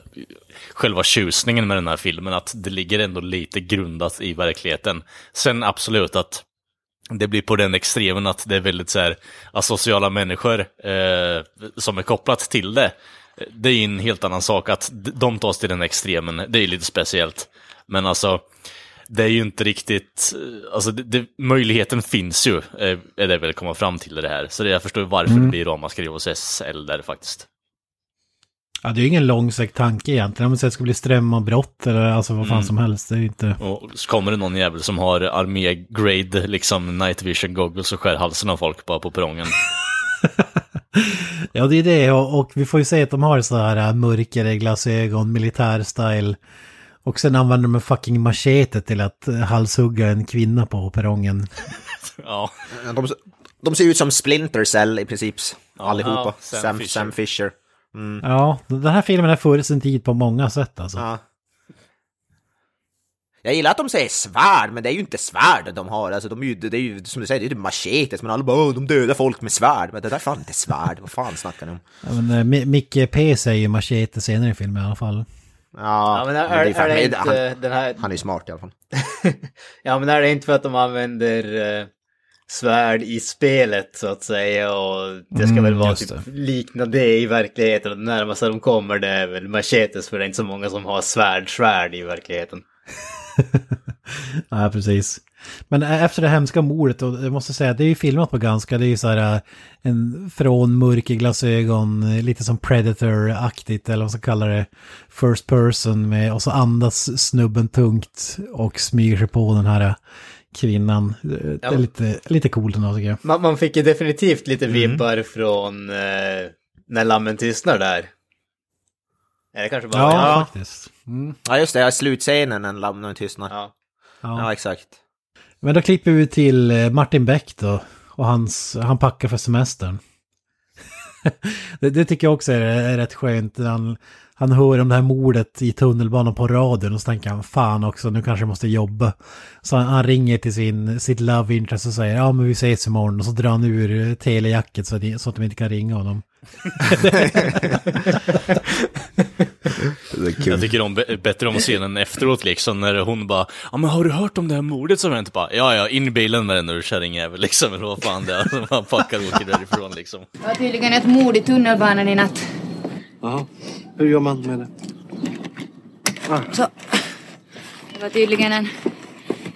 själva tjusningen med den här filmen, att det ligger ändå lite grundat i verkligheten. Sen absolut att det blir på den extremen att det är väldigt så här asociala människor eh, som är kopplat till det. Det är ju en helt annan sak att de tas till den extremen, det är lite speciellt. Men alltså, det är ju inte riktigt, eh, alltså det, det, möjligheten finns ju, eh, är det väl komma fram till i det här. Så det, jag förstår varför det blir ramaskri hos SL där faktiskt. Ja, det är ju ingen långsökt tanke egentligen. Om det ska bli strömavbrott eller alltså vad fan som helst. Det är inte... Och så kommer det någon jävel som har armé-grade, liksom night vision goggles och skär halsen av folk bara på perrongen. Ja, det är det. Och, och vi får ju se att de har så här äh, mörkare glasögon, militär-style. Och sen använder de en fucking machete till att äh, halshugga en kvinna på perrongen. ja. De, de ser ut som Splinter Cell i princip. Allihopa. Ja, Sam Sam, Fisher. Sam Fisher. Ja, den här filmen är före sin tid på många sätt alltså. Ja. Jag gillar att de säger svärd, men det är ju inte svärd de har. Alltså, de är ju, det är ju som du säger, det är ju machetes, men alla bara "Åh, de dödar folk med svärd. Men det där är fan inte svärd, vad fan snackar ni om? Ja, men, äh, Mi- Micke P säger ju machete senare i filmen i alla fall. Ja, Ja, men är, det är är, fan- det men inte han, den här... han är ju smart i alla fall. Ja, men är det inte för att de använder eh, svärd i spelet så att säga och det ska Mm, väl vara just typ likna det i verkligheten och det närmaste de kommer det är väl machetes för det är inte så många som har svärd, svärd i verkligheten. Ja, precis. Men efter det hemska mordet, och jag måste säga, det är ju filmat på ganska, det är ju så här en från mörkerglasögon, äh, lite som Predator-aktigt, eller vad man ska kalla det, first person med, och så andas snubben tungt och smyger sig på den här kvinnan. Det Ja. är lite, lite coolt ändå tycker jag. Man, man fick ju definitivt lite Mm. vibbar från eh, När lammen tystnar där. Är det kanske bara Ja, jag? faktiskt. Mm. Ja, just det, ja, slutscenen när lammen tystnar. Ja. Ja, Ja. exakt. Men då klipper vi till äh, Martin Beck då. och hans, han packar för semestern. det, det tycker jag också är, är rätt skönt. Han, han hör om det här mordet i tunnelbanan på radion och så tänker han fan också, nu kanske jag måste jobba. Så han, han ringer till sin, sitt love interest och säger ja men vi ses imorgon och så drar han ur telejacket så, att- så att de inte kan ringa honom. Det är kul. Jag tycker om, bättre om scenen efteråt liksom, när hon bara Ja men har du hört om det här mordet som hänt? Bara, Ja ja, in i bilen med den nu kärringjävel liksom, eller vad fan det är. Så man packar och åker därifrån liksom. Det var tydligen ett mord i tunnelbanan i natt. Jaha. Hur gör man med det? Så. Det var tydligen en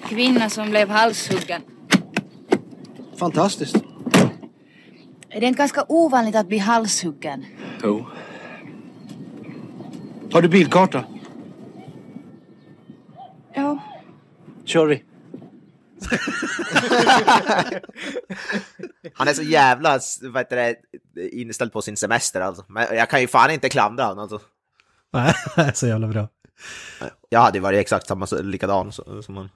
kvinna som blev halshuggen. Fantastiskt. Är det ganska ovanligt att bli halshuggen? Jo. Har du bilkarta? Ja. Kör vi. Han är så jävla vad heter det, inställd på sin semester alltså. Men jag kan ju fan inte klandra honom alltså. Nej, så jävla bra. Jag hade ju varit exakt samma, likadan som han.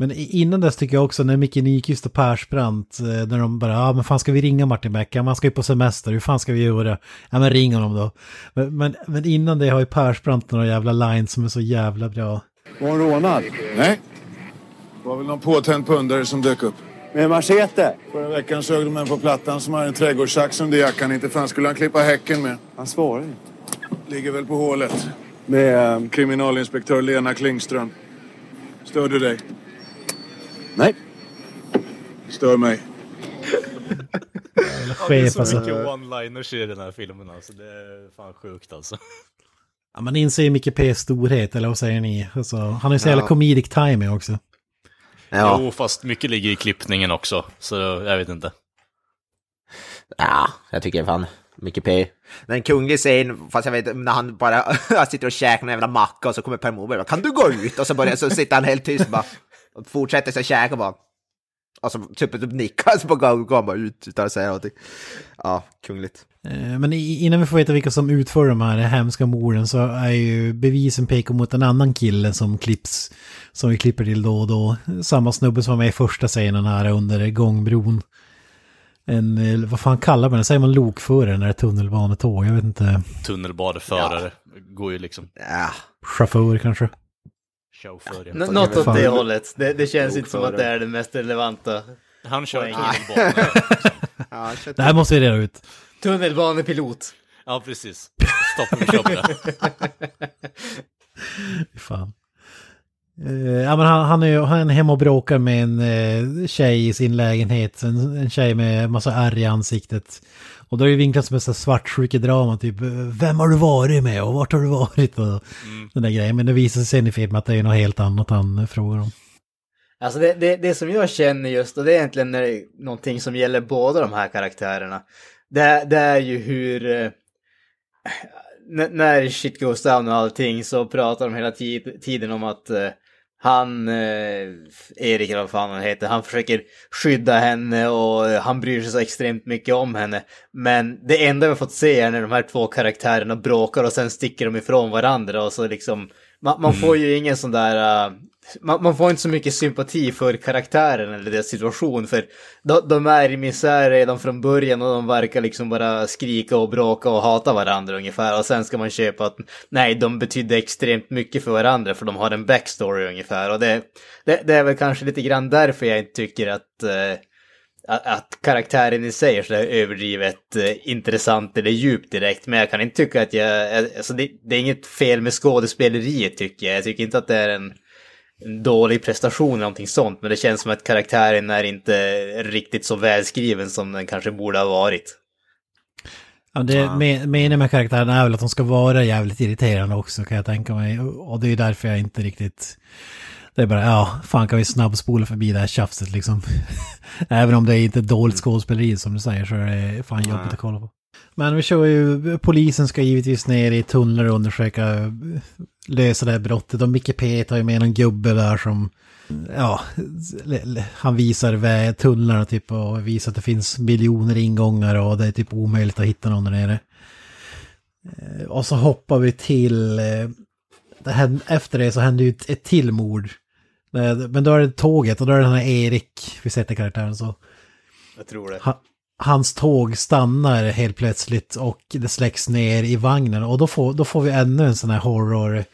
Men innan dess tycker jag också när Micke Nyqvist och Persbrandt, eh, när de bara, ja men fan ska vi ringa Martin Beck? Ja, man ska ju på semester, hur fan ska vi göra? Ja men ring honom då. Men, men, men innan det har ju Persbrandt några jävla lines som är så jävla bra. Var hon rånad? Nej. Det var väl någon påtänd pundare som dök upp. Med machete? Förra veckan såg de en på plattan som hade en trädgårdssax under jackan. Inte fan skulle han klippa häcken med. Han svarar inte. Ligger väl på hålet. Med... ehm, Kriminalinspektör Lena Klingström. Stör du dig? Nej. Stör mig. Chef alltså. mycket one-liners i den här filmen alltså, det är fan sjukt alltså. Ja, man inser ju Micke P's storhet, eller vad säger ni? Alltså, han har ju så jävla Ja. comedic timing också. Ja. Jo, fast mycket ligger i klippningen också, så jag vet inte. Ja, jag tycker fan Micke P. Det är en kunglig scen, fast jag vet när han bara sitter och käkar en jävla macka och så kommer Per Morberg och bara, Kan du gå ut? Och så, börjar, så sitter han helt tyst bara och fortsätter så käka bara. Och så typ, typ nickar så bara går han bara ut utan att säga någonting. Ja, kungligt. Eh, Men innan vi får veta vilka som utför de här hemska morden så är ju bevisen pekar mot en annan kille som klipps, som vi klipper till då och då. Samma snubbe som var med i första scenen här under gångbron. En, eh, vad fan kallar man det? Säger man lokförare när det är tunnelbanetåg? Jag vet inte. Tunnelbaneförare går ju liksom. Ja. Chaufför kanske? Chaufför, ja. N- Något åt det hållet. Det, det känns inte som att det är det mest relevanta. Han kör tunnelbana. Ja, Det här måste vi reda ut. Tunnelbanepilot. Ja, precis. Stopp och kör Fy Fan. Eh, ja, men han, han är ju han är hemma och bråkar med en eh, tjej i sin lägenhet. En, en tjej med massa ärr i ansiktet. Och då är det vinklat som ett svartsjukedrama, typ Vem har du varit med och vart har du varit? Och den där grejen. Men det visar sig sen i filmen att det är något helt annat han frågar om. Alltså det, det, det som jag känner just, och det är egentligen när det är någonting som gäller båda de här karaktärerna. Det, det är ju hur... eh, när shit goes down och allting så pratar de hela tid, tiden om att eh, han, eh, Erik eller vad fan han heter, han försöker skydda henne och han bryr sig så extremt mycket om henne. Men det enda vi har fått se är när de här två karaktärerna bråkar och sen sticker de ifrån varandra och så liksom, man, man får ju ingen sån där, eh, man, man får inte så mycket sympati för karaktären eller deras situation för de, de är i misär redan från början och de verkar liksom bara skrika och bråka och hata varandra ungefär och sen ska man köpa att nej, de betydde extremt mycket för varandra för de har en backstory ungefär och det, det, det är väl kanske lite grann därför jag inte tycker att eh, att, karaktären i sig är så där överdrivet eh, intressant eller djup direkt. Men jag kan inte tycka att jag... Alltså det, det är inget fel med skådespeleriet tycker jag. Jag tycker inte att det är en dålig prestation eller någonting sånt. Men det känns som att karaktären är inte riktigt så välskriven som den kanske borde ha varit. Ja, det med, meningen med karaktären är väl att de ska vara jävligt irriterande också kan jag tänka mig. Och det är därför jag inte riktigt... Det är bara, ja, fan kan vi snabbspola förbi det här tjafset liksom. Även om det är inte dåligt skådespeleri som du säger så är det fan jobbigt att kolla på. Men vi kör ju, polisen ska givetvis ner i tunnlar och undersöka, lösa det här brottet. Och Micke P tar ju med någon gubbe där som, ja, han visar vä- tunnlarna typ och visar att det finns miljoner ingångar och det är typ omöjligt att hitta någon där nere. Eh, Och så hoppar vi till, eh, det här, efter det så händer ju ett, ett till mord. Eh, Men då är det tåget och då är det den här Erik, vi sätter karaktären så. Jag tror det. ha, hans tåg stannar helt plötsligt och det släcks ner i vagnen. Och då får, då får vi ännu en sån här horror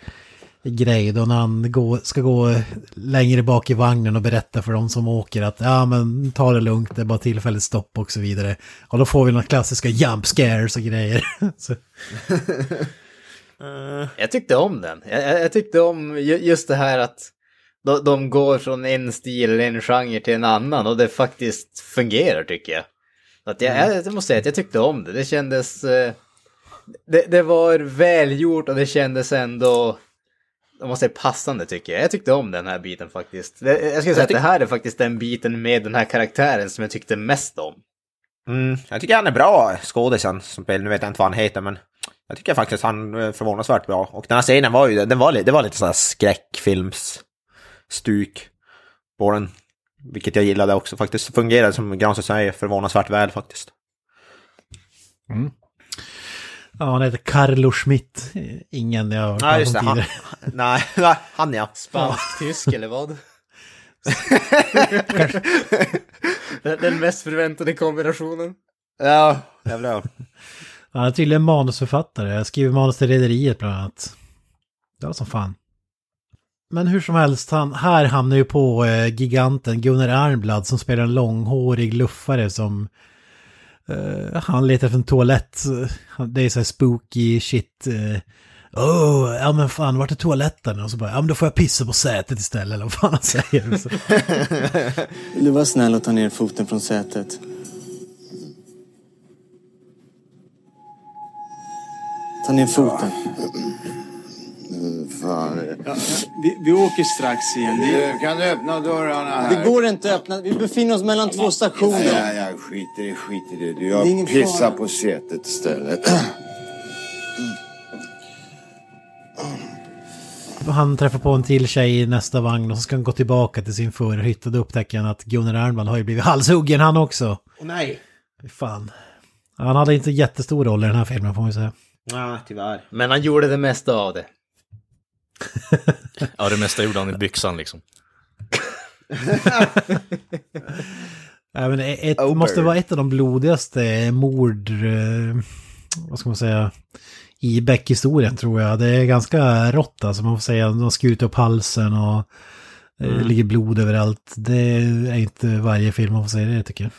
grej då när han går, ska gå längre bak i vagnen och berätta för de som åker att ja men ta det lugnt, det är bara tillfälligt stopp och så vidare. Och då får vi några klassiska jump scares och grejer. så, Jag tyckte om den. Jag, jag, tyckte om ju- just det här att de, de går från en stil eller en genre till en annan och det faktiskt fungerar tycker jag. Att jag, jag, jag måste säga att jag tyckte om det. Det kändes... eh, Det, det var välgjort och det kändes ändå... Jag måste säga passande tycker jag. Jag tyckte om den här biten faktiskt. Jag skulle säga att det här är faktiskt den biten med den här karaktären som jag tyckte mest om. Mm, jag tycker han är bra, skådisen som spelar. Nu vet jag inte vad han heter, men jag tycker faktiskt han är förvånansvärt bra. Och den här scenen var ju, den var, det var lite sådär skräckfilmsstuk på den. Vilket jag gillade också faktiskt. Fungerade som Granström säger förvånansvärt väl faktiskt. ja, han heter Carlo Schmidt. Ingen jag har hört Nej, just det. Han, nej, nej, han ja. Spansk-tysk eller vad? den, den mest förväntade kombinationen. Ja, jävlar. Han är tydligen manusförfattare. Jag skriver manus till Rederiet bland annat. Det var som fan. Men hur som helst, han, här hamnar ju på eh, giganten Gunnar Arnblad som spelar en långhårig luffare som... Eh, han letar efter en toalett. Det är så här spooky shit. Eh, Åh, ja men fan, vart är toaletten? Och så bara, ja men då får jag pissa på sätet istället, eller vad fan han säger. Så, Vill du vara snäll och ta ner foten från sätet? Ta ner foten. Vi, vi åker strax igen. Du, kan du öppna dörrarna här? Det går inte att öppna. Vi befinner oss mellan två stationer. Ja, ja, skit i det, skit i det. Du, Det är jag ingen pissar fara. på sätet istället. han träffar på en till tjej i nästa vagn och så ska han gå tillbaka till sin förra hytt och då upptäcker han att Gunnar Arnblad har ju blivit halshuggen han också. Åh nej. Fan. Han hade inte jättestor roll i den här filmen får man ju säga. Nej, tyvärr. Men han gjorde det mesta av det. Ja, det mesta gjorde han i byxan liksom. Även ett, Ober. måste vara ett av de blodigaste mord, eh, vad ska man säga, i Beck-historien tror jag. Det är ganska rått alltså, man får säga. De har skurit upp halsen och det Mm. ligger blod överallt. Det är inte varje film man får säga det tycker jag.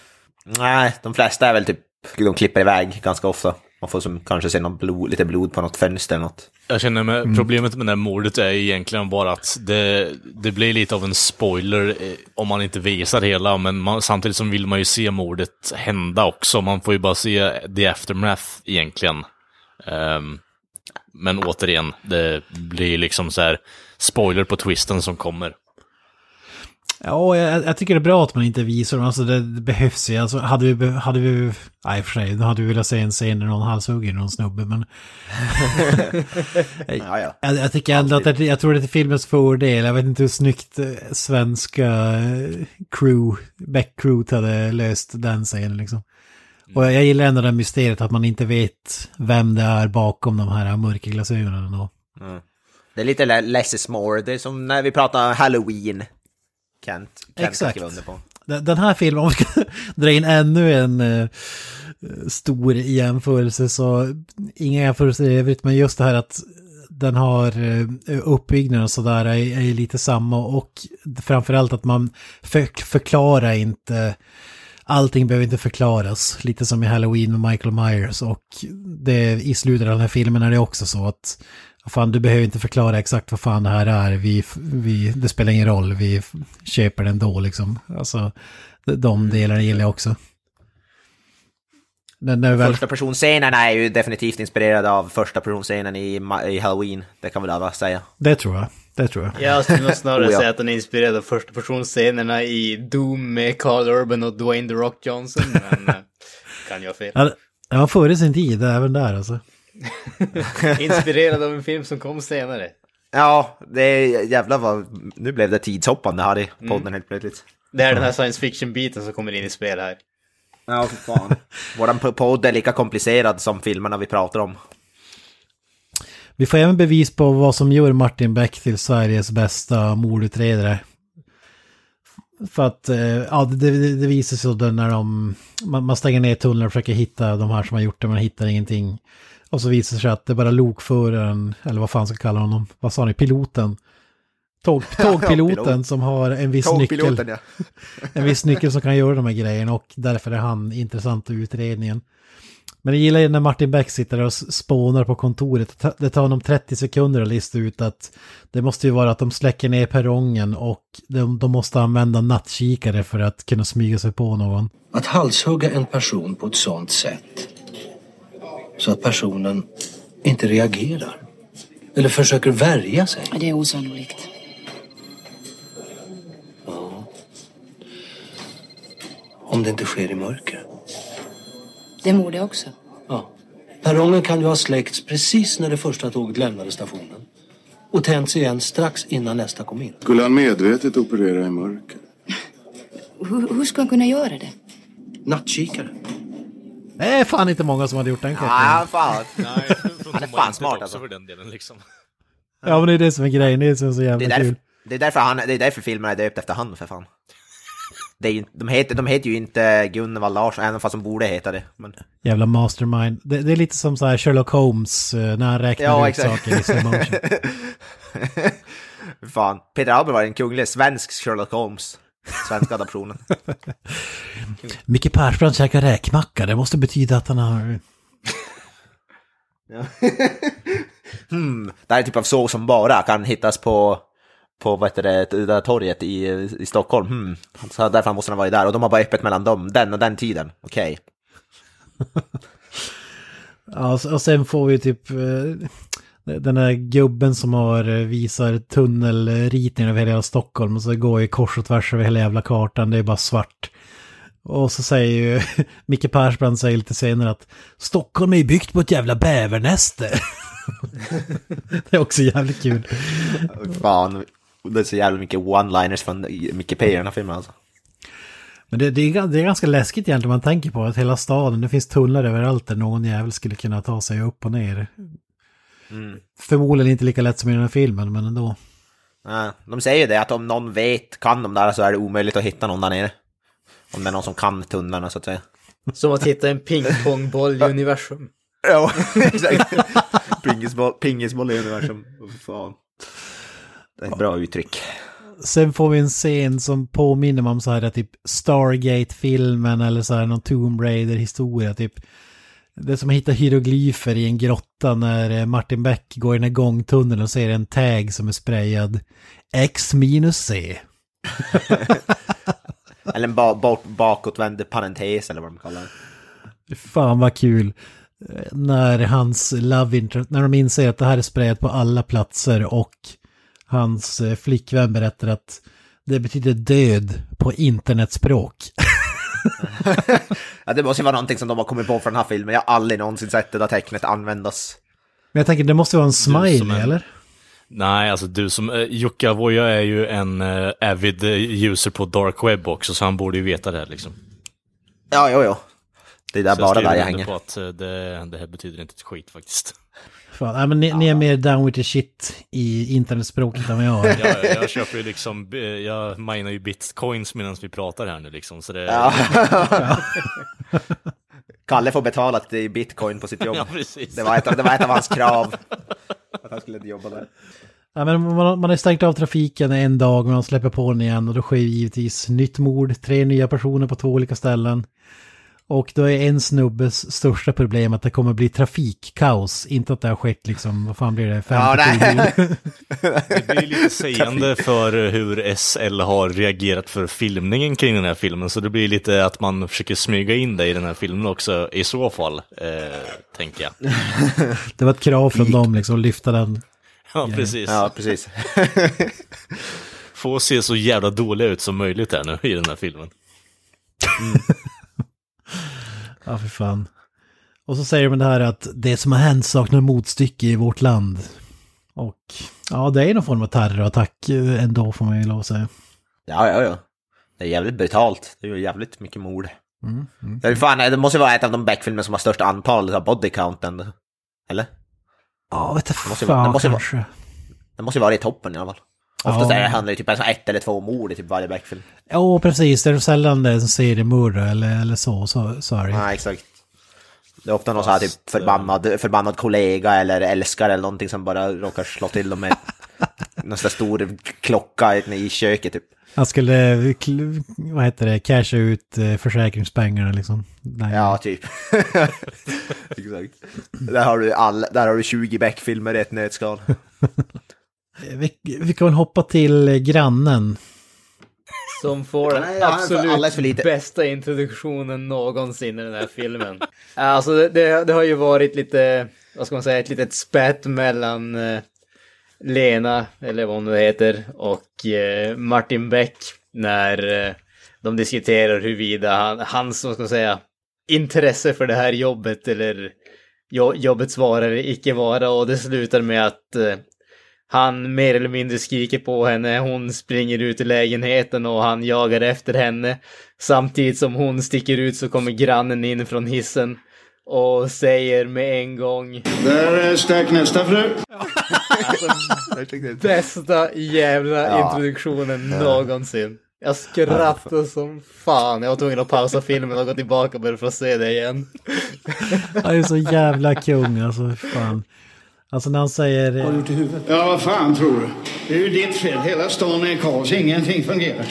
Nej, de flesta är väl typ, de klipper iväg ganska ofta. Man får som, kanske se någon blod, lite blod på något fönster eller något. Jag känner med, problemet med det här mordet är egentligen bara att det, det blir lite av en spoiler eh, om man inte visar hela, men man, samtidigt som vill man ju se mordet hända också. Man får ju bara se the aftermath egentligen. Ehm, men återigen, det blir liksom så här spoiler på twisten som kommer. Ja, jag, jag tycker det är bra att man inte visar dem. Alltså det, det behövs ju. Alltså hade vi, hade vi, nej för sig, nu hade vi velat se en scen när någon halshugger någon snubbe, men... Ja, ja. Jag, jag tycker ändå att det, jag tror det är filmens fördel. Jag vet inte hur snyggt eh, svenska eh, crew, Beck-crewet hade löst den scenen liksom. Och jag, gillar ändå det mysteriet att man inte vet vem det är bakom de här mörka glasögonen. Och, Det är lite le- less is more. Det är som när vi pratar Halloween. Kent, Kent Exakt. under på. Den här filmen, om vi ska dra in ännu en eh, stor jämförelse så, inga jämförelser i övrigt, men just det här att den har eh, uppbyggnaden och sådär är, är lite samma och framförallt att man för, förklarar inte, allting behöver inte förklaras, lite som i Halloween med Michael Myers och det, i slutet av den här filmen är det också så att Fan, du behöver inte förklara exakt vad fan det här är. Vi, vi, det spelar ingen roll. Vi köper den då liksom. Alltså, de, de delarna gillar jag också. Den är väl... Första personscenerna är ju definitivt inspirerade av första personscenen i, i Halloween. Det kan väl alla säga. Det tror jag. Det tror jag. Jag skulle nog snarare Oh, ja. säga att den är inspirerad av första personscenerna i Doom med Carl Urban och Dwayne The Rock Johnson, men eh, kan jag fel. Ja, det- var före sin tid även där alltså. Inspirerad av en film som kom senare. Ja, det är jävlar vad... Nu blev det tidshoppande här i podden helt plötsligt. Det är den här science fiction-biten som kommer in i spel här. Ja, för fan. Våran podd är lika komplicerad som filmerna vi pratar om. Vi får även bevis på vad som gör Martin Beck till Sveriges bästa mordutredare. För att, eh, ja det, det, det visar sig då när de, man, man stänger ner tunnlar och försöker hitta de här som har gjort det, men hittar ingenting. Och så visar det sig att det är bara lokföraren, eller vad fan ska jag kalla honom, vad sa ni, piloten. Tåg, tågpiloten pilot. som har en viss nyckel. Ja. En viss nyckel som kan göra de här grejerna och därför är han intressant i utredningen. Men jag gillar ju när Martin Beck sitter och spånar på kontoret. Det tar honom 30 sekunder att lista ut att det måste ju vara att de släcker ner perrongen och de, de måste använda nattkikare för att kunna smyga sig på någon. Att halshugga en person på ett sånt sätt så att personen inte reagerar eller försöker värja sig. Det är osannolikt. Om det inte sker i mörker. Det är det också. Ja. Perrongen kan ju ha släckts precis när det första tåget lämnade stationen och tänts igen strax innan nästa kom in. Skulle han medvetet operera i mörker? Hur, hur ska han kunna göra det? Nattkikare. Det är fan inte många som hade gjort den Ja, kvällen. fan. Nej, Han är fan smart alltså. för den delen liksom. Ja men det är det som är grejen, det är det som är så Det är, jävla därför, kul. det, är därför han, det är därför filmen är döpt efter han, för fan. Det är ju, de, heter, de heter ju inte Gunvald Larsson, även fast de borde heta det. Men, Jävla mastermind. Det, det är lite som så här Sherlock Holmes eh, när han räknar Ja, ut exakt. saker i slow motion. fan, Peter Alber var en kunglig svensk Sherlock Holmes. Svenska adaptionen. Micke Persbrandt käkar räkmacka, det måste betyda att han har... Ja. hmm, det här är typ av såg som bara kan hittas på, på vad heter det, det där torget i, i Stockholm. Hmm. Så därför måste han vara där. Och de har bara öppet mellan dem, den och den tiden. Okej. Ja, och s- och sen får vi typ eh, den där gubben som har eh, visar tunnelritningen över hela Stockholm och så går ju kors och tvärs över hela jävla kartan, det är bara svart. Och så säger ju Micke Persbrandt säger lite senare att Stockholm är ju byggt på ett jävla bävernäste. det är också jävligt kul. Fan, det är så jävla mycket one-liners från Micke P i den här filmen alltså. Men det, det, är, det är ganska läskigt egentligen man tänker på att hela staden, det finns tunnlar överallt där någon jävel skulle kunna ta sig upp och ner. Mm. Förmodligen inte lika lätt som i den här filmen, men ändå. Ja, de säger ju det att om någon vet, kan de där så är det omöjligt att hitta någon där nere. Om det är någon som kan tunnlarna så att säga. Som att hitta en pingpongboll i universum. Ja, exakt. Pingisboll, pingisboll i universum. Fan. Det är ett bra uttryck. Sen får vi en scen som påminner mig om så här typ Stargate-filmen eller så här någon Tomb Raider-historia typ. Det är som att hitta hieroglyfer i en grotta när eh, Martin Beck går i den här gångtunneln och ser en tag som är sprayad X minus C. Eller en ba bak bakåtvänd parentes eller vad de kallar det. Fan vad kul. När hans love interest, när de inser att det här är sprayat på alla platser och hans eh, flickvän berättar att det betyder död på internetspråk. Ja, det måste ju vara någonting som de har kommit på från den här filmen. Jag har aldrig någonsin sett det där tecknet användas. Men jag tänker det måste vara en smiley en- eller? Nej, alltså du som, eh, Jukka Voja är ju en eh, avid eh, user på dark web också, så han borde ju veta det här liksom. Ja, jo, jo. Det är där Så bara där jag hänger. på att eh, det, det här betyder inte ett skit faktiskt. Fan, nej, men ni, ni är mer down with the shit i internetspråket än vad jag är. Jag, jag köper ju liksom, jag minar ju bitcoins medan vi pratar här nu liksom, så det... Ja. Kalle får betalat i bitcoin på sitt jobb. Ja, det, var ett, av- det var ett av hans krav. Att han skulle jobba där. Ja, men man, man har stängt av trafiken en dag men man släpper på den igen och då sker givetvis nytt mord, tre nya personer på två olika ställen. Och då är en snubbes största problem att det kommer bli trafikkaos. Inte att det har skett liksom, vad fan blir det, Ja, 57 nej. Det blir lite sägande för hur SL har reagerat för filmningen kring den här filmen, så det blir lite att man försöker smyga in det i den här filmen också i så fall, eh, tänker jag. Det var ett krav från dem liksom, att lyfta den. Ja, precis. Ja, precis. Få se så jävla dåliga ut som möjligt här nu i den här filmen. Ja, för fan. Och så säger de det här att det som har hänt saknar motstycke i vårt land. Och ja, det är någon form av terrorattack ändå får man ju lov att säga. Ja, ja, ja. Det är jävligt brutalt. Det är ju jävligt mycket mord. Mm, mm. Det, är fan, det måste ju vara ett av de Beck-filmer som har störst antal body count ändå. Eller? Ja, vet du Det måste fan det måste kanske. Det måste ju vara i toppen i alla fall. Oftast Ja. handlar det typ om ett eller två mord i typ varje Beck-film. Ja, precis. Det är sällan det är en seriemördare eller, eller så, så, så är det. Ja, exakt. Det är ofta någon sån här typ förbannad, förbannad kollega eller älskare eller någonting som bara råkar slå till dem med någon sån stor klocka i köket typ. Han skulle, vad heter det, casha ut eh, försäkringspengarna liksom. Nej. Ja, typ. exakt. Där har du, all, där har du 20 Beck-filmer i ett nötskal. Vi, vi kan väl hoppa till grannen. Som får den Nej, absolut för lite. bästa introduktionen någonsin i den här filmen. Alltså det, det, det har ju varit lite, vad ska man säga, ett litet spätt mellan eh, Lena, eller vad hon nu heter, och eh, Martin Beck när eh, de diskuterar huruvida han, hans, vad ska man säga, intresse för det här jobbet eller jo, jobbets vara eller icke vara och det slutar med att eh, han mer eller mindre skriker på henne, hon springer ut ur lägenheten och han jagar efter henne. Samtidigt som hon sticker ut så kommer grannen in från hissen och säger med en gång Där stack nästa fru. bästa jävla Ja. introduktionen någonsin. Jag skrattade som fan. Jag var tvungen att pausa filmen och gå tillbaka för att se det igen. Han är så jävla kung alltså, fan. Alltså när han säger... eh, i huvudet? Ja, vad fan tror du? Det är ju ditt fel. Hela stan är kaos. Ingenting fungerar.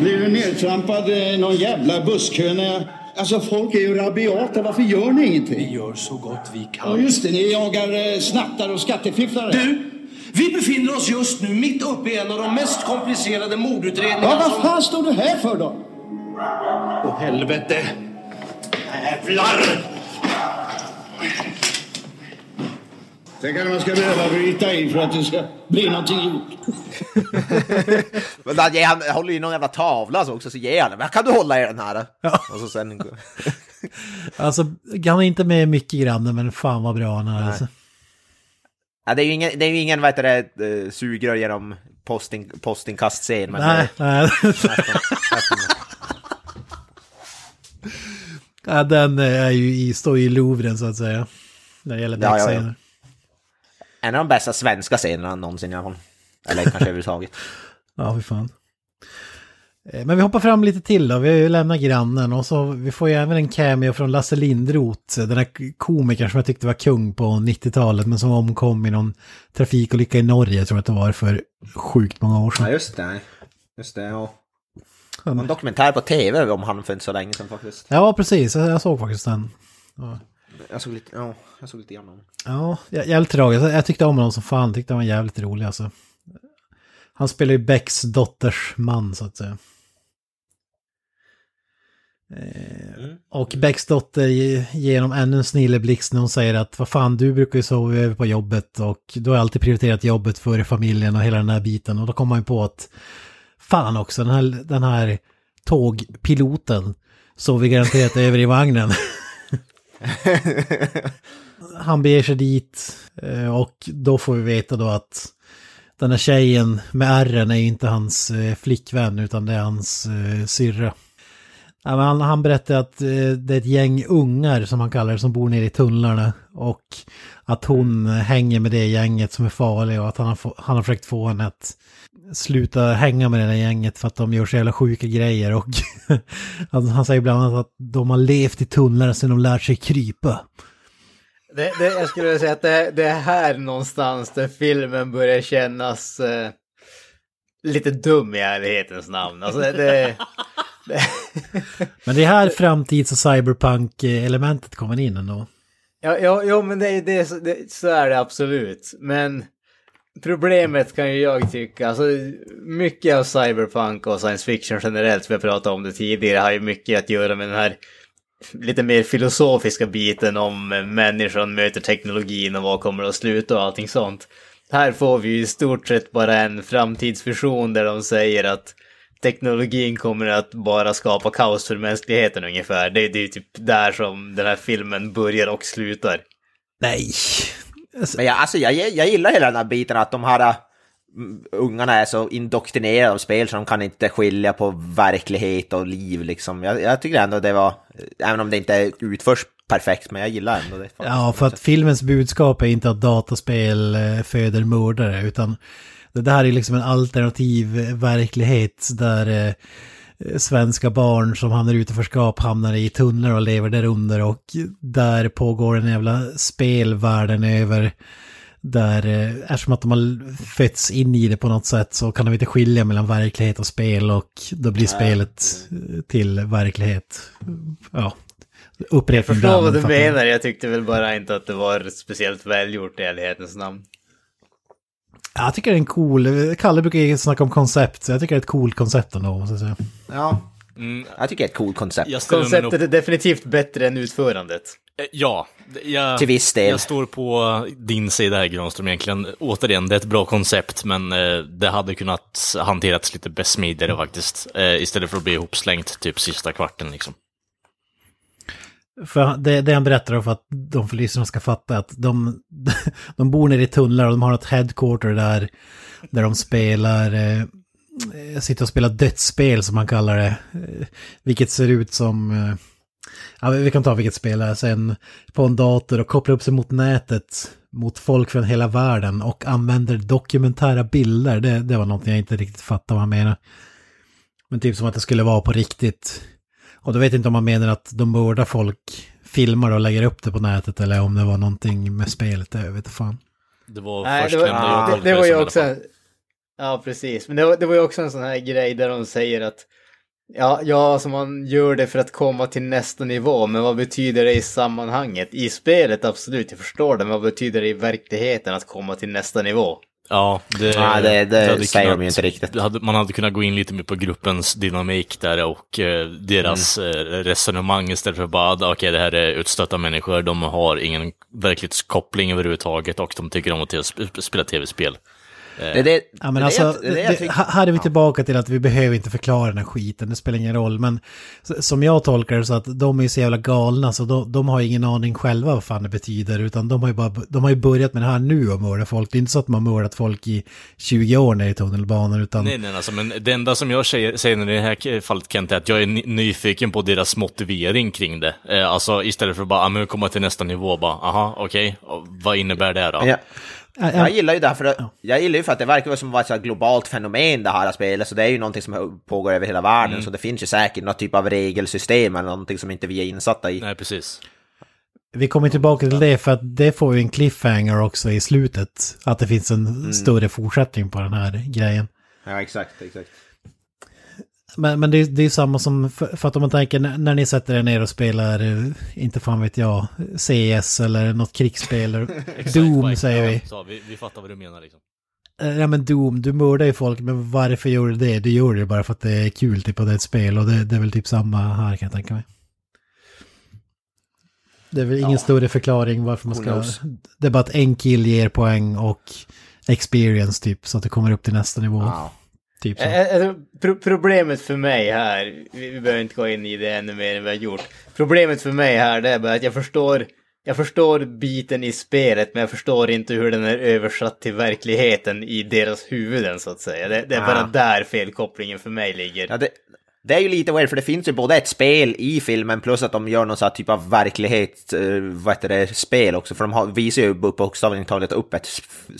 Blir du nedtrampad i någon jävla busskö när jag... Alltså folk är ju rabiata. Varför gör ni ingenting? Vi gör så gott vi kan. Ja, just det. Ni jagar eh, snattare och skattefifflare. Du, vi befinner oss just nu mitt uppe i en av de mest komplicerade mordutredningarna Ja, vad som... fan står du här för då? Åh helvete! Jävlar! Tänk att man ska behöva bryta in för att det ska bli någonting gjort. Men ger han håller ju någon jävla tavla så också, så ger han den. Men kan du hålla i den här? Och så sen... Alltså, han är inte med mycket grannen, men fan vad bra han är. Alltså. Ja, det är ju ingen, det är ju ingen vad heter det, eh, sugrör genom posting, postingkastscen. Men Nej, nej. ja, den är ju i, står i Louvren så att säga. När det gäller Ja, ja, ja. En av de bästa svenska scenerna någonsin i alla fall. Eller kanske överhuvudtaget. Ja, fy fan. Eh, Men vi hoppar fram lite till då. Vi har ju lämnat grannen och så vi får ju även en cameo från Lasse Lindroth. Den här komikern som jag tyckte var kung på 90-talet men som omkom i någon trafikolycka i Norge tror jag att det var för sjukt många år sedan. Ja, just det. Just det, ja. En dokumentär på tv om han för inte så länge sedan faktiskt. Ja, precis. Jag jag såg faktiskt den. Ja. Jag såg lite, ja, jag såg lite grann om Ja, jä- jävligt tragiskt. Jag tyckte om honom som fan. Tyckte han var jävligt rolig alltså. Han spelar ju Becks dotters man så att säga. Eh, Och Becks dotter ge- ger honom ännu en snilleblixt när hon säger att vad fan du brukar ju sova över på jobbet och du har alltid prioriterat jobbet före familjen och hela den här biten. Och då kommer man ju på att fan också den här, den här tågpiloten sover garanterat över i vagnen. han beger sig dit eh, och då får vi veta då att den här tjejen med ärren är ju inte hans eh, flickvän utan det är hans eh, syrra. Ja, han, han berättar att eh, det är ett gäng ungar som han kallar det som bor nere i tunnlarna och att hon hänger med det gänget som är farliga och att han har, få, han har försökt få henne att sluta hänga med det där gänget för att de gör så jävla sjuka grejer och han, han säger bland annat att de har levt i tunnlarna sedan de lärt sig krypa. Det, det, jag skulle vilja säga att det, det är här någonstans där filmen börjar kännas eh, lite dum i ärlighetens namn. Alltså det, det, Men det är här framtids och cyberpunk-elementet kommer in ändå. ja, ja, ja, men det, det, det, så är det absolut. Men problemet kan ju jag tycka, alltså mycket av cyberpunk och science fiction generellt, som jag pratade om det tidigare, har ju mycket att göra med den här lite mer filosofiska biten om människan möter teknologin och vad kommer att sluta och allting sånt. Här får vi ju i stort sett bara en framtidsvision där de säger att teknologin kommer att bara skapa kaos för mänskligheten ungefär. Det, det är ju typ där som den här filmen börjar och slutar. Nej. Men jag, alltså, jag, jag gillar hela den här biten att de här mm, ungarna är så indoktrinerade av spel så de kan inte skilja på verklighet och liv liksom. Jag, jag tycker ändå det var, även om det inte utförs perfekt, men jag gillar ändå det. Ja, för att filmens budskap är inte att dataspel eh, föder mördare, utan Det här är liksom en alternativ verklighet där eh, svenska barn som hamnar i utanförskap hamnar i tunnlar och lever där under och där pågår en jävla spel världen över. Där, eh, eftersom att de har fötts in i det på något sätt så kan de inte skilja mellan verklighet och spel och då blir spelet eh, till verklighet. Ja, Jag upprepning förstår där, vad du menar, jag tyckte väl bara inte att det var speciellt välgjort i ärlighetens namn. Ja, Jag tycker det är en cool, Kalle brukar snacka om koncept, så jag tycker det är ett coolt koncept ändå, måste jag säga. Ja. Mm. Jag tycker det är ett coolt koncept. Konceptet är definitivt bättre än utförandet. Eh, Ja, jag, Till viss del. jag står på din sida här Granström egentligen. Återigen, det är ett bra koncept, men eh, det hade kunnat hanterats lite bäst smidigare faktiskt. Eh, istället för att bli ihopslängt typ sista kvarten liksom. För det, det han berättar för att de för ska fatta att de, de bor nere i tunnlar och de har ett headquarter där, där de spelar, eh, sitter och spelar dödsspel som man kallar det. Eh, vilket ser ut som, eh, ja vi kan ta vilket spel det är alltså sen, på en dator och kopplar upp sig mot nätet mot folk från hela världen och använder dokumentära bilder. Det, det var någonting jag inte riktigt fattade vad han menade. Men typ som att det skulle vara på riktigt. Och då vet jag inte om man menar att de mördar folk, filmar och lägger upp det på nätet eller om det var någonting med spelet, det vet jag fan. Det var Nej, det förstnämnda var, jag det, det var ju också... Ja, precis. Men det var, det var ju också en sån här grej där de säger att Ja, ja, alltså man gör det för att komma till nästa nivå, men vad betyder det i sammanhanget? I spelet, absolut, jag förstår det, men vad betyder det i verkligheten att komma till nästa nivå? Ja, det, Nej, det- det säger de kunnat- ju inte riktigt. Hade, man hade kunnat gå in lite mer på gruppens dynamik där och eh, deras Mm. eh, resonemang istället för bara att okej, det här är utstötta människor, de har ingen verklighetskoppling överhuvudtaget och de tycker om att sp- spela tv-spel. Det det, Ja, men det alltså, det, här är vi tillbaka till att vi behöver inte förklara den här skiten, det spelar ingen roll. Men som jag tolkar det så att de är så jävla galna så de, de har ingen aning själva vad fan det betyder. Utan de har ju, bara, de har ju börjat med det här nu och mörda folk. Det är inte så att har mördat folk i 20 år nere i tunnelbanan utan... Nej, nej, alltså, men det enda som jag säger, säger i det här fallet Kent är att jag är ny- nyfiken på deras motivering kring det. Eh, alltså istället för att bara, ah, men komma till nästa nivå, bara, aha, okej, och vad innebär det då? Ja. Jag gillar ju det här för att, jag gillar ju för att det verkar som vara ett globalt fenomen det här spelet, så det är ju någonting som pågår över hela världen, Mm. så det finns ju säkert något typ av regelsystem eller någonting som inte vi är insatta i. Nej, precis. Vi kommer tillbaka till det för att det får ju en cliffhanger också i slutet. Att det finns en större fortsättning på den här grejen. Ja, exakt, exakt. Men, men det, är- det är samma som, för, för att om man tänker när, ni sätter er ner och spelar, eh, inte fan vet jag, CS eller något krigsspel, eller Doom säger ja, vi. Så, vi. Vi fattar vad du menar liksom. Eh, Ja men Doom, du mördar ju folk, men varför gör du det? Du gör det bara för att det är kul, typ, och det är ett spel. Och det, det är väl typ samma här kan jag tänka mig. Det är väl ingen större förklaring varför man ska... Det är bara att en kill ger poäng och experience typ, så att det kommer upp till nästa nivå. Ja. Typ så. Ä- Alltså, pro problemet för mig här, vi, behöver inte gå in i det ännu mer än vi har gjort. Problemet för mig här det är bara att jag förstår, jag förstår biten i spelet men jag förstår inte hur den är översatt till verkligheten i deras huvuden så att säga. Det, det är bara Ah. där felkopplingen för mig ligger. Ja, det, det är ju lite weird, för det finns ju både ett spel i filmen plus att de gör någon sån här typ av verklighet, eh, vad heter det, spel också. För de har, visar ju bokstavligt talat upp ett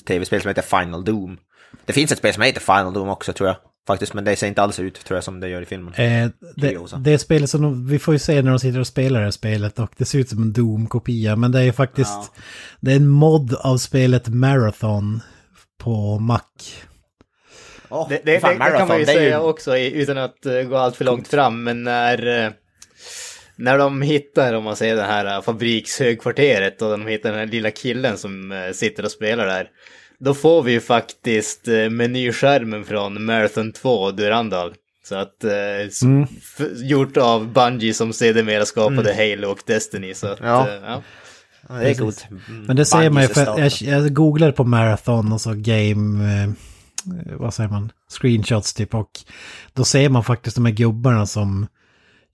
tv-spel som heter Final Doom. Det finns ett spel som heter Final Doom också tror jag, faktiskt, men det ser inte alls ut tror jag som det gör i filmen. Eh, det, det är spelet som de, vi får ju se när de sitter och spelar det här spelet och det ser ut som en Doom-kopia. Men det är ju faktiskt, det är en mod av spelet Marathon på Mac. Åh, Det, det, fan, det, det kan man ju säga också i, utan att eh, gå allt för långt fram, men när, eh, när de hittar, om man säger det här eh, fabrikshögkvarteret och de hittar den här lilla killen som sitter och spelar där, då får vi ju faktiskt eh, menyskärmen från Marathon 2 Durandal. Så att, eh, Mm. f- gjort av Bungie som sedermera skapade Halo och Destiny. Så att, Ja. eh, ja. Ja, det är coolt. Men det ser man ju, för jag, jag googlade på Marathon och så game, eh, vad säger man, screenshots typ och då ser man faktiskt de här gubbarna som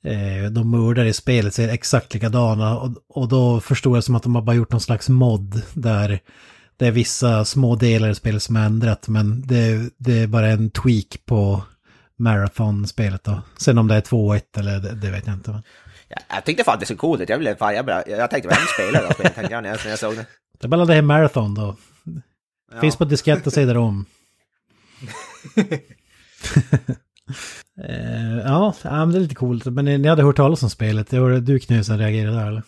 eh, de mördar i spelet ser exakt likadana och, och då förstår jag som att de har bara gjort någon slags mod där det är vissa små delar i spelet som är ändrat men det, det är bara en tweak på Marathon-spelet då. Sen om det är 2-1 eller det, det vet jag inte. Men Ja, jag tyckte fan det såg coolt ut, jag, blev, fan, jag, jag tänkte vem spelar det spelet, tänkte jag när jag, såg det. det är bara det här Marathon då. Ja. Finns på diskett och sidor om. Eh, ja, det är lite coolt. Men ni, ni hade hört talas om spelet. Det var du Knut som reagerade där eller?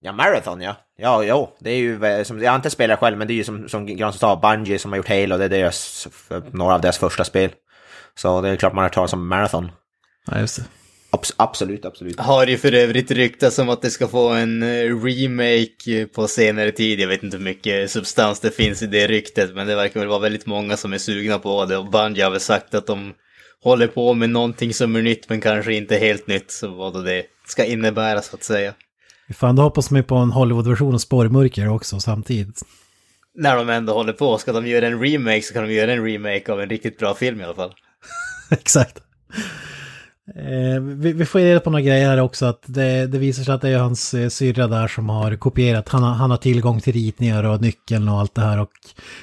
Ja, Marathon ja. Ja, jo. Det är ju, som, jag har inte spelat själv, men det är ju som, som Granström sa, Bungie som har gjort Halo, det är deras, några av deras första spel. Så det är klart man har talas om Marathon. Ja, just det. Abs- absolut, absolut. Har ju för övrigt ryktats om att det ska få en eh, remake eh, på senare tid. Jag vet inte hur mycket substans det finns i det ryktet, men det verkar väl vara väldigt många som är sugna på det. Och Bungie har väl sagt att de håller på med någonting som är nytt, men kanske inte helt nytt. Så vad då det ska innebära så att säga. Fan, då hoppas man ju på en Hollywood-version av Spårmörker också samtidigt. När de ändå håller på, ska de göra en remake så kan de göra en remake av en riktigt bra film i alla fall. Exakt. Eh, vi, vi får reda på några grejer här också. Att det, det visar sig att det är hans eh, syrra där som har kopierat. Han har, han har tillgång till ritningar och nyckeln och allt det här. Och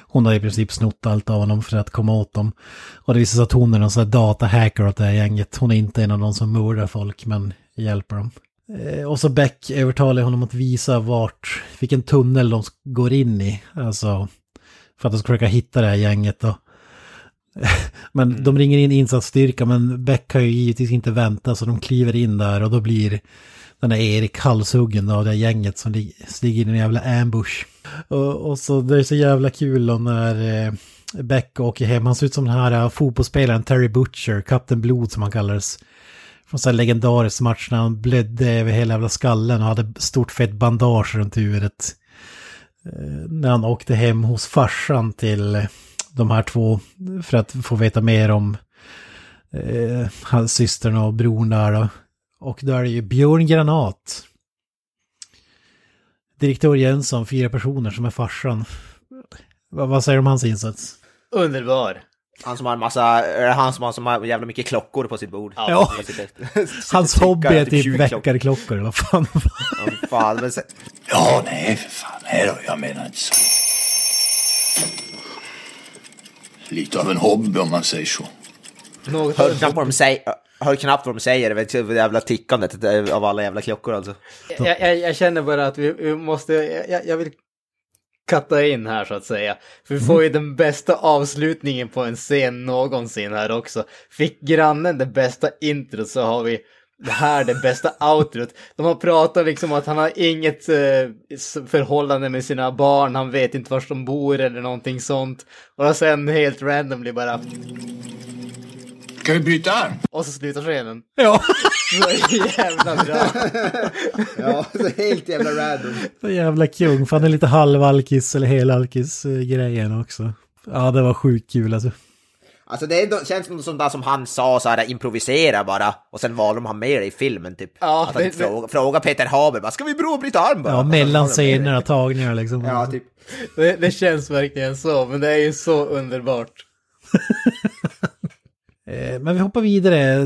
hon har i princip snott allt av honom för att komma åt dem. Och det visar sig att hon är någon sån här datahacker åt det här gänget. Hon är inte en av de som mördar folk men hjälper dem. Eh, och så Beck övertalar honom att visa vart, vilken tunnel de går in i. Alltså för att de ska försöka hitta det här gänget då. Men de ringer in insatsstyrka men Beck kan ju givetvis inte vänta så de kliver in där och då blir den där Erik halshuggen av det här gänget som stiger in i en jävla ambush. Och, och så det är så jävla kul då när eh, Beck åker hem. Han ser ut som den här eh, fotbollsspelaren Terry Butcher, Kapten Blod som han kallades. Från så här legendarisk match när han blödde över hela jävla skallen och hade stort fett bandage runt huvudet. Eh, när han åkte hem hos farsan till eh, de här två för att få veta mer om eh, hans systern och bror. där då. Och då är ju Björn Granat. Direktör Jönsson, fyra personer som är farsan. Vad, vad säger du om hans insats? Underbar. Han som har en massa, det han som har, har jävla mycket klockor på sitt bord? Ja. Hans hobby är typ väckarklockor eller vad fan. Ja, fan, men sen, Ja, nej för fan. Nej då, jag menar inte så. Lite av en hobby om man säger så. Något hör knappt vad de säger. Hör knappt vad de säger, det är det jävla tickandet av alla jävla klockor alltså. jag, jag, jag känner bara att vi, vi måste, jag, jag vill katta in här så att säga. För vi får ju den bästa avslutningen på en scen någonsin här också. Fick grannen det bästa introt så har vi det här det bästa outrot. De har pratat liksom att han har inget eh, förhållande med sina barn, han vet inte var de bor eller någonting sånt. Och sen helt randomly bara... Ska vi byta arm? Och så slutar scenen. Ja. Så jävla bra. Ja, så helt jävla random. Så jävla kung, för han är lite halvalkis eller helalkis eh, grejen också. Ja, det var sjukt kul alltså. Alltså det ändå, känns som, som, där som han sa, så här improvisera bara, och sen valde de han med det i filmen typ. Ja, att han det- fråga, fråga Peter Haber bara, ska vi provbryta arm bara? Ja, mellan scener och tagningar liksom. Ja, typ. Det, det känns verkligen så, men det är ju så underbart. Eh, men vi hoppar vidare.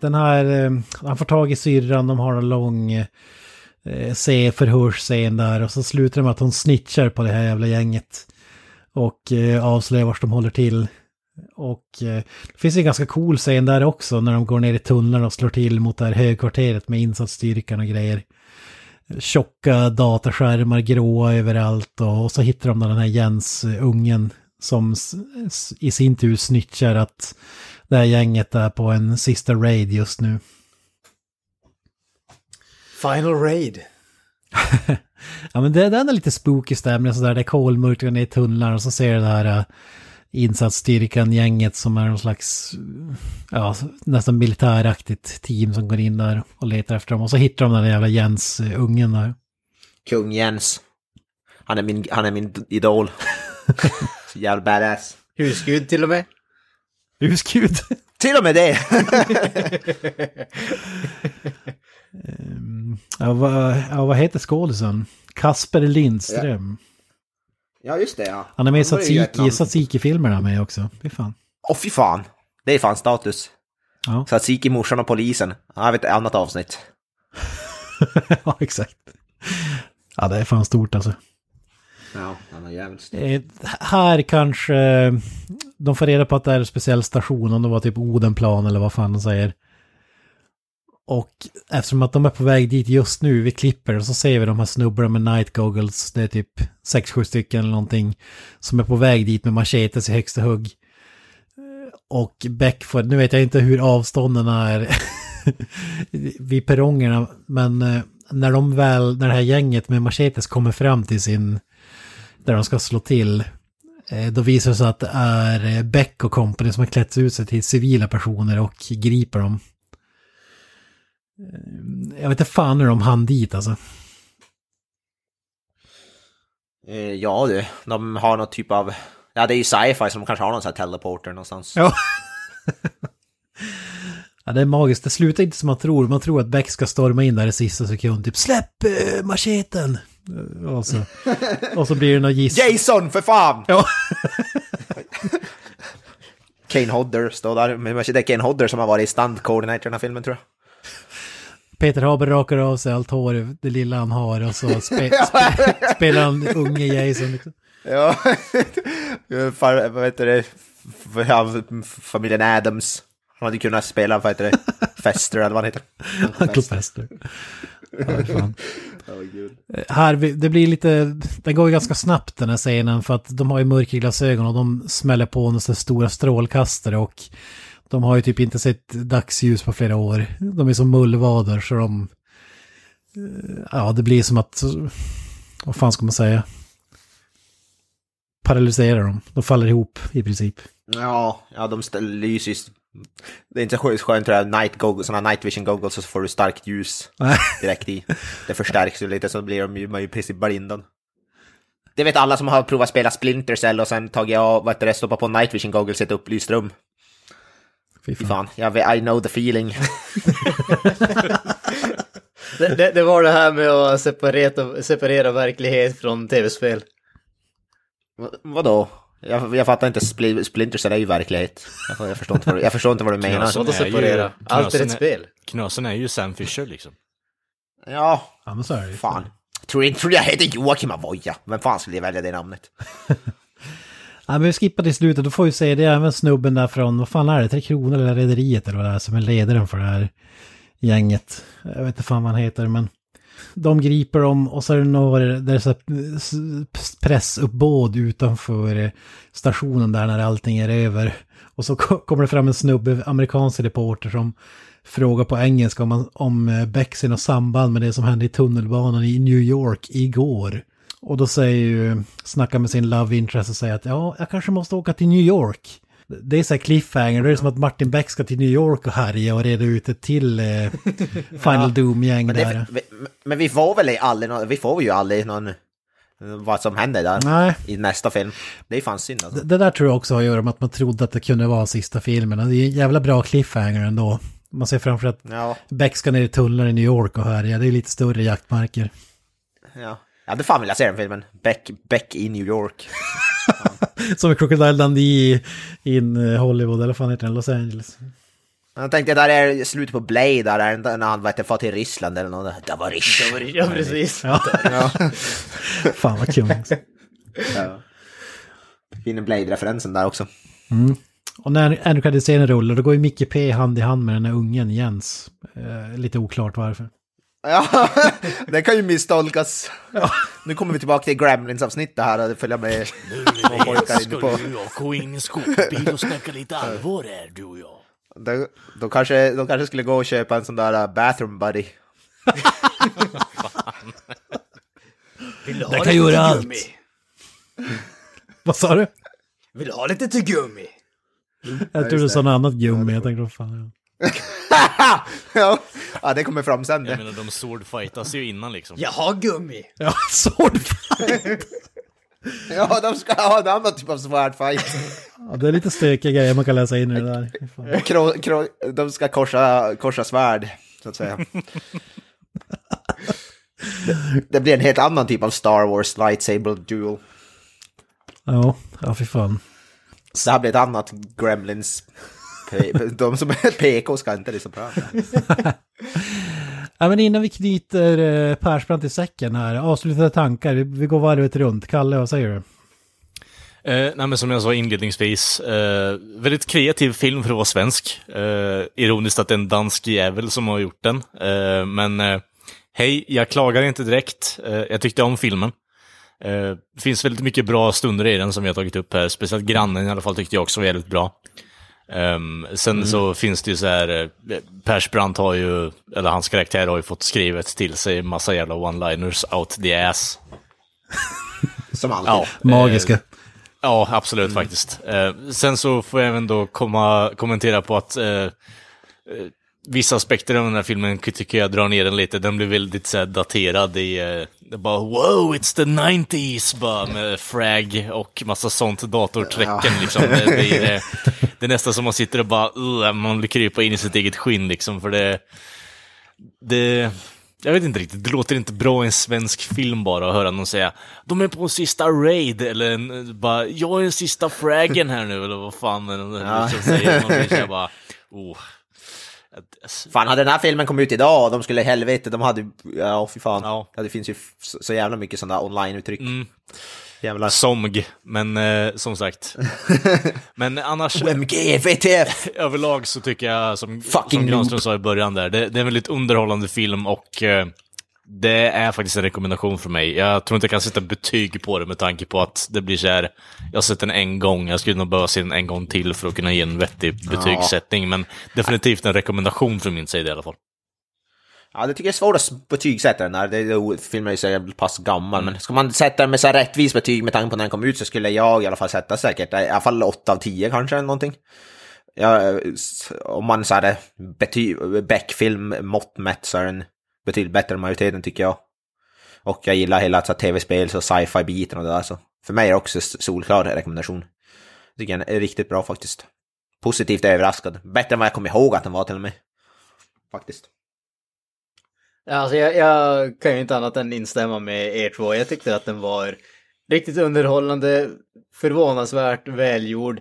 Den här, eh, han får tag i syrran, de har en lång eh, se förhörsscen där och så slutar det med att hon snitchar på det här jävla gänget. Och avslöjar vart de håller till. Och det finns en ganska cool scen där också när de går ner i tunneln och slår till mot det här högkvarteret med insatsstyrkan och grejer. Tjocka dataskärmar, gråa överallt och, och så hittar de den här Jens-ungen som i sin tur snitchar att det här gänget är på en sista raid just nu. Final raid. Ja men det, den är lite spooky stämning sådär, det är kolmörkt i tunnlar och så ser det här uh, insatsstyrkan, gänget som är någon slags, ja nästan militäraktigt team som går in där och letar efter dem. Och så hittar de den där jävla Jens, uh, ungen där. Kung Jens. Han är min, han är min idol. jävla badass. Husgud till och med. Husgud. Till och med det! Um, ja, vad, ja, vad heter skådisen? Kasper Lindström. ja, just det ja. Han är med i Han. Tsatsiki- Tsatsiki-filmerna med också. Fy fan. Åh fy fan. Det är fan status. Ja. Tsatsiki, morsan och polisen. Ja, Jag vet ett annat avsnitt. ja, exakt. Ja, det är fan stort alltså. Ja, han har jävligt stor. Eh, här kanske de får reda på att det är en speciell station, om det var typ Odenplan eller vad fan de säger. Och eftersom att de är på väg dit just nu, vi klipper och så ser vi de här snubbarna med night goggles, det är typ 6-7 stycken eller någonting, som är på väg dit med machetes i högsta hugg. Och Beckford, nu vet jag inte hur avstånden är vid perrongerna, men eh, när de väl, när det här gänget med machetes kommer fram till sin, där de ska slå till, eh, då visar det sig att det är eh, Beck och company som har klätt ut sig till civila personer och griper dem. Eh, Jag vet inte fan hur de hann dit alltså. Ja du, de har någon typ av... Ja, det är ju sci-fi som kanske har någon sån här teleporter någonstans. Ja. Ja, det är magiskt. Det slutar inte som man tror. Man tror att Beck ska storma in där i sista sekund. Typ släpp macheten! Eh, Och så, och så blir det någon giss. Jason, för fan! Ja. Kane Hodder står där. Men det är Kane Hodder som har varit i stand coordinator i den här filmen tror jag. Peter Haber rakar av sig allt hår, det lilla han har och så spe, spe, spelar han unge Jason. Liksom. Ja, Far, vad heter det? Familjen Adams. Han hade kunnat spela, vad heter det? Fester eller vad han heter. Uncle Fester. Ja, fan. Eh, Här, det blir lite, den går ju ganska snabbt den här scenen för att de har ju mörkerglasögon och de smäller på några stora strålkastare och de har ju typ inte sett dagsljus på flera år. De är som mullvader så de, eh, ja det blir som att, vad fan ska man säga? Paralyserar dem, de faller ihop i princip. Ja, ja de lyser. Det är inte så skönt tror jag, night goggles, sådana night vision goggles så får du starkt ljus direkt i. Det förstärks ju lite så blir de ju, man ju i princip blindad. Det vet alla som har provat spela Splinter Cell och sen tagit av, vad heter det, stoppat på night vision goggles i ett upplyst rum. Fy Fy fan, jag vet, I know the feeling. Det, det, det var det här med att separera, separera verklighet från tv-spel. Va- Vadå? Jag, jag fattar inte, Spl- Splinter Cell är ju verklighet. Jag, jag, förstår inte vad, du- jag förstår inte vad du menar. Knösen är ju-? Allt är ett spel. Knösen är ju Sam Fisher liksom. Ja, Ja men så är det fan. Tror inte tror jag heter Joakim Avoya. Vem fan skulle välja det namnet? Ja, men vi skippar till slutet, då får vi se, det är även snubben där från, vad fan är det, Tre Kronor eller Rederiet eller vad det är, som är ledaren för det här gänget. Jag vet inte fan vad han heter, men de griper dem och så är det några, det är så pressuppbåd utanför eh, stationen där när allting är över. Och så kommer det fram en snubbe, amerikansk reporter som frågar på engelska om, man- om eh, Bexin och samband med det som hände i tunnelbanan i New York igår. Och då säger ju, snackar med sin love interest och säger att ja, jag kanske måste åka till New York. Det är så här cliffhanger, det är som att Martin Beck ska till New York och härja och reda ut ett till eh, Final Doom-gäng Men, där. vi- men vi får väl aldrig någon, vi får ju aldrig någon vad som händer där Nej. i nästa film. Det är fan synd alltså. Det, det där tror jag också har att göra med att man trodde att det kunde vara sista filmen. Det är en jävla bra cliffhanger ändå. Man ser framför att Ja, Beck ska ner i tunnlar i New York och härja. Det är lite större jaktmarker. ja. Jag hade fan velat se den filmen. Beck, Beck i New York. Som i Crocodile Dundee in eh, Hollywood, eller fan heter den? Los Angeles. Jag tänkte där är slutet på Blade, där är när han vet, far till Ryssland eller något. Det var Ryssland. Ja, precis. Ja. Ja. Fan vad kung. ja. Fin Blade-referensen där också. Mm. Och när Andrew Cardicene rullar, då går ju Micke P hand i hand med den här ungen Jens. Eh, lite oklart varför. Ja, det kan ju misstolkas. Nu kommer vi tillbaka till Gremlins-avsnittet här och följa med pojkar inne på... du och gå in i en skåpbil och snacka lite allvar här, du och jag. De, de, kanske, de kanske skulle gå och köpa en sån där uh, bathroom buddy. Vill du ha Den lite kan göra allt. tuggummi? Vad sa du? Vill du ha lite tuggummi? Jag tror du sa något annat gummi. Jag tänkte, vad fan. ja. ja, det kommer fram sen. Jag menar, de swordfightas ju innan liksom. Jag har gummi. Ja, swordfight. Ja, de ska ha en annan typ av swordfight. Ja, det är lite stökiga grejer man kan läsa in i det där. Kro, kro, de ska korsa, korsa svärd, så att säga. Det, det blir en helt annan typ av Star Wars lightsaber duel. Ja, ja fy fan. Så det här blir ett annat Gremlins. De som är PK ska inte liksom prata. Ja, men innan vi knyter eh, Persbrandt till säcken här, avslutade tankar. Vi, går varvet runt. Kalle, vad säger du? Eh, nej, men som jag sa inledningsvis, eh, väldigt kreativ film för att vara svensk. Eh, ironiskt att det är en dansk jävel som har gjort den. Eh, men eh, hej, jag klagar inte direkt. Eh, jag tyckte om filmen. Eh, det finns väldigt mycket bra stunder i den som vi har tagit upp här. Speciellt grannen i alla fall tyckte jag också var väldigt bra. Ehm, sen så finns det ju så här, eh, Persbrandt har ju, eller hans karaktär har ju fått skrivet till sig massa jävla one-liners out the ass. Som alltid. Ja, Magiska. eh, ja, absolut faktiskt. Eh, sen så får jag även då komma, kommentera på att eh, eh, vissa aspekter av den här filmen tycker jag drar ner den lite. Den blir väldigt så här, daterad i, eh, det bara wow, it's the 90s, bara med frag och massa sånt datorträcken liksom. Det, det, är, det är nästan som man sitter och bara, man vill krypa in i sitt eget skinn liksom, för det, det, jag vet inte riktigt, det låter inte bra i en svensk film bara att höra någon säga de är på en sista raid, eller en, bara jag är den sista fragen här nu, eller vad fan man Ja. liksom säger. Man blir bara, oh. Fan, hade den här filmen kommit ut idag och de skulle helvete, de hade ja fy fan. Ja. det finns ju så, jävla mycket sådana online-uttryck. Mm. Jävlar. Somg, men eh, som sagt. men annars... OMG, VTF! överlag så tycker jag, som, Fucking som Granström sa i början där, det, det är en väldigt underhållande film och eh, det är faktiskt en rekommendation för mig. Jag tror inte jag kan sätta betyg på det med tanke på att det blir så här, jag har sett den en gång, jag skulle nog behöva se den en gång till för att kunna ge en vettig betygssättning, men definitivt en rekommendation från min sida i alla fall. Ja, det tycker jag är svårt att betygsätta den där. Det, filmen är ju så jävla pass gammal, men ska man sätta den med så här rättvis betyg med tanke på när den kom ut så skulle jag i alla fall sätta säkert i alla fall 8 av 10 kanske eller någonting. Ja, om man så här bety, Beck-film mått mätt så är den betydligt bättre än majoriteten tycker jag. Och jag gillar hela alltså, tv-spels och sci-fi-biten och det där så. För mig är det också solklar rekommendation. Jag Tycker den är riktigt bra faktiskt. Positivt överraskad. Bättre än vad jag kommer ihåg att den var till och med. Faktiskt. Ja, Alltså jag, jag kan ju inte annat än instämma med er två. Jag tyckte att den var riktigt underhållande, förvånansvärt välgjord.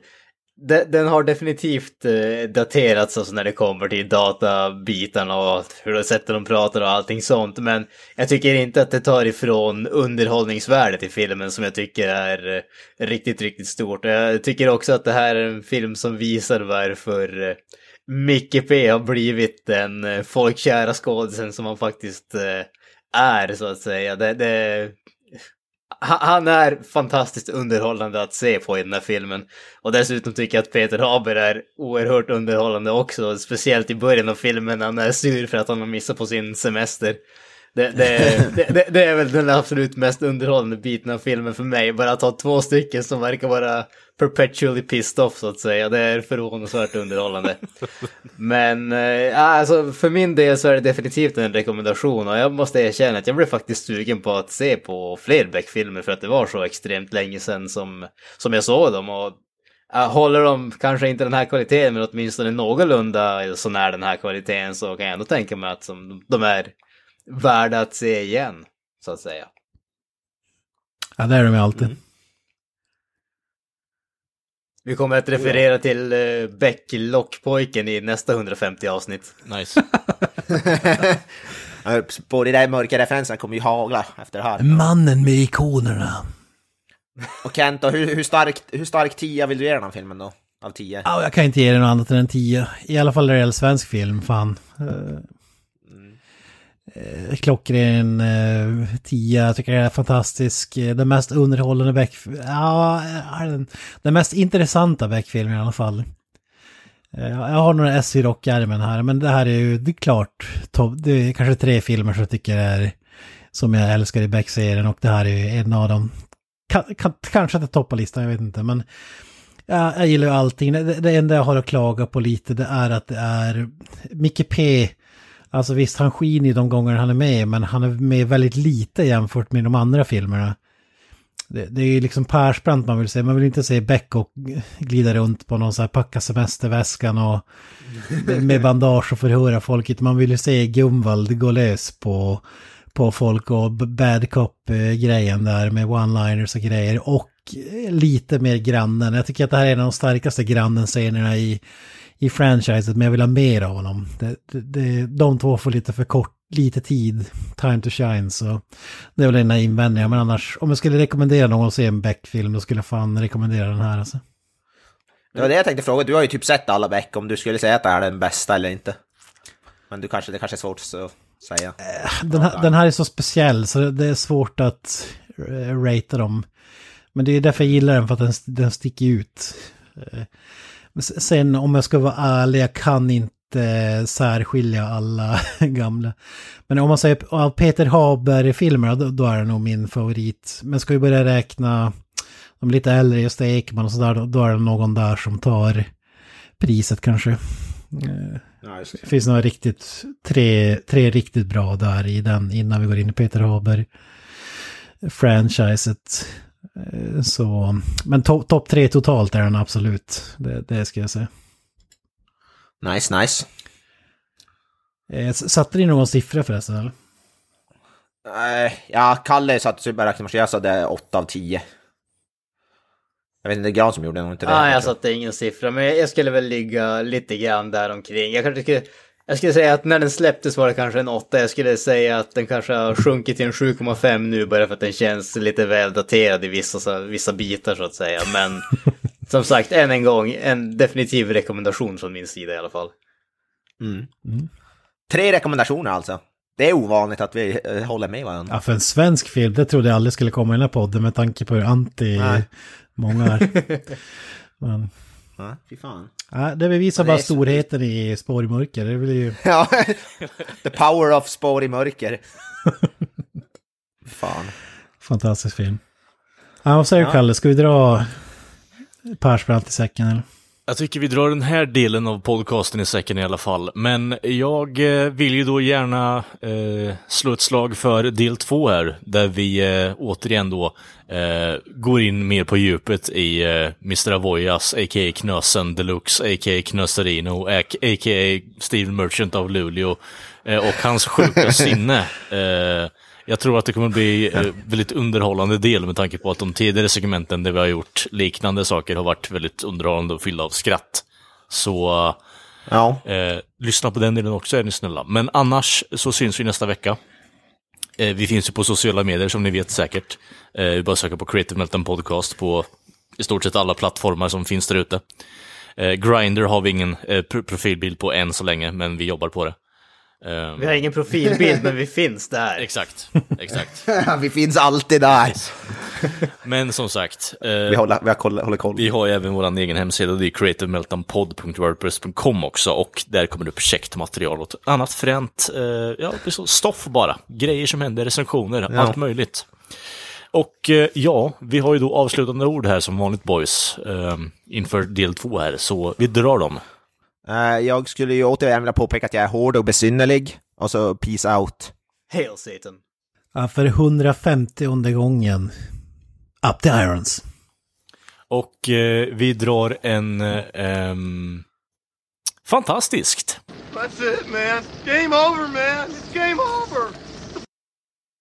Den, Den har definitivt eh, daterats alltså när det kommer till databitarna och hur sättet de pratar och allting sånt. Men jag tycker inte att det tar ifrån underhållningsvärdet i filmen som jag tycker är eh, riktigt, riktigt stort. Jag tycker också att det här är en film som visar varför eh, Micke P har blivit den eh, folkkära skådisen som han faktiskt eh, är så att säga. Det, det, han- är fantastiskt underhållande att se på i den här filmen. Och dessutom tycker jag att Peter Haber är oerhört underhållande också. Speciellt i början av filmen när han är sur för att han har missat på sin semester. Det, det, det, det, är väl den absolut mest underhållande biten av filmen för mig. Bara att ha två stycken som verkar vara perpetually pissed off så att säga. Det är förvånansvärt underhållande. Men äh, alltså, för min del så är det definitivt en rekommendation och jag måste erkänna att jag blev faktiskt sugen på att se på fler Beck-filmer för att det var så extremt länge sedan som, som jag såg dem. Och äh, håller de kanske inte den här kvaliteten men åtminstone någorlunda så när den här kvaliteten så kan jag ändå tänka mig att som, de är värda att se igen, så att säga. Ja, det är de ju alltid. Vi kommer att referera till uh, Beck Lockpojken i nästa 150 avsnitt. Nice. På de där mörka referenserna kommer ju hagla efter det här. Mannen med ikonerna. Och Kent, då, hur, hur, starkt, hur stark tia vill du ge den här filmen då? Av 10? Ja, jag kan inte ge den något annat än en 10. I alla fall när det gäller svensk film, fan. Eh, Klockren eh, tia, jag tycker det är fantastisk. Eh, den mest underhållande Beck... Ja, eh, den, den mest intressanta Beck-filmen i alla fall. Eh, Jag har några S i rockärmen här, men det här är ju, det är klart, top, det är kanske tre filmer som jag tycker är, som jag älskar i Beck-serien och det här är ju en av dem. Kan, kan, kanske inte toppar listan, jag vet inte, men Ja, jag gillar ju allting. Det, det enda jag har att klaga på lite det är att det är Micke P. Alltså visst, han skiner ju de gånger han är med, men han är med väldigt lite jämfört med de andra filmerna. Det, det är ju liksom Persbrandt man vill se. Man vill inte se Beck och glida runt på någon så här packa semesterväskan och med bandage och förhöra folk. Utan Man vill ju se Gumvald gå lös på, på folk och bad cop-grejen där med one-liners och grejer. Och lite mer grannen. Jag tycker att det här är en av de starkaste grannen-scenerna i, i franchiset, men jag vill ha mer av honom. Det, det, det, de två får lite för kort, lite tid, time to shine, så det är väl ena invändningar. Men annars, om jag skulle rekommendera någon att se en Beck-film, då skulle jag fan rekommendera den här alltså. Det var det jag tänkte fråga, du har ju typ sett alla Beck, om du skulle säga att det är den bästa eller inte. Men du kanske, det kanske är svårt att säga. Den här, den här är så speciell så det är svårt att eh, ratea dem. Men det är därför jag gillar den, för att den, den sticker ut. Sen om jag ska vara ärlig, jag kan inte särskilja alla gamla. Men om man säger av Peter Haber-filmerna, då, då är det nog min favorit. Men ska vi börja räkna de lite äldre, just Ekman och sådär, då, då är det någon där som tar priset kanske. Eh, Det finns några riktigt, tre, tre riktigt bra där i den innan vi går in i Peter Haber franchiset. Eh, Så, men topp top tre totalt är den absolut. Det, det ska jag säga. Nice, nice. Eh, Satte ni någon siffra förresten eller? Eh, ja, Kalle satte superräknemaskin, jag sa det 8 av 10. Jag vet inte, det är Gran som gjorde det, inte det. Nej, jag satte ingen siffra, men jag skulle väl ligga lite grann där omkring. Jag kanske skulle, jag skulle säga att när den släpptes var det kanske en 8. Jag skulle säga att den kanske har sjunkit till en 7,5 nu bara för att den känns lite väl daterad i vissa, så- vissa bitar så att säga. Men som sagt, än en gång, en definitiv rekommendation från min sida i alla fall. Mm. Tre rekommendationer alltså. Det är ovanligt att vi eh, håller med varandra. Ja, för en svensk film, det trodde jag aldrig skulle komma i den här podden med tanke på hur anti Nej. många är. Men, Ja, fy fan. ja, det bevisar Det bara är så- storheten i Spår i mörker. Det blir ju... Ja, the power of spår i mörker. Fan. Fantastisk film. Ja, vad säger du Ja. Kalle, ska vi dra Persbrandt i säcken eller? Jag tycker vi drar den här delen av podcasten i säcken i alla fall. Men jag eh, vill ju då gärna eh, slå ett slag för del två här, där vi eh, återigen då eh, går in mer på djupet i eh, Mr. Avoyas, a.k.a. Knösen Deluxe, a.k.a. Knöserino, a.k.a. Steven Merchant av Luleå eh, och hans sjuka sinne. Jag tror att det kommer bli eh, väldigt underhållande del med tanke på att de tidigare segmenten där vi har gjort liknande saker har varit väldigt underhållande och fyllda av skratt. Så Ja. eh, lyssna på den delen också är ni snälla. Men annars så syns vi nästa vecka. Eh, vi finns ju på sociala medier som ni vet säkert. Eh, bara söka på Creative Meltdown Podcast på i stort sett alla plattformar som finns där ute. Eh, Grindr har vi ingen eh, pro- profilbild på än så länge, men vi jobbar på det. Eh, Vi har ingen profilbild, men vi finns där. Exakt, exakt. vi finns alltid där. Men som sagt, eh, Vi håller, vi har koll, håller koll. vi har även vår egen hemsida, det är creativemeltdownpod.wordpress.com också och där kommer det upp käckt material och annat fränt, eh, ja, det är så stoff bara, grejer som händer, recensioner, Ja. allt möjligt. Och eh, ja, vi har ju då avslutande ord här som vanligt boys eh, inför del två här, så vi drar dem. Eh, jag skulle ju återigen vilja påpeka att jag är hård och besynnerlig. Och så peace out. Hail Satan. Ja, för 150 gången. Up the irons. Och eh, vi drar en eh, ehm, fantastiskt. That's it, man. Game over, man. It's game over.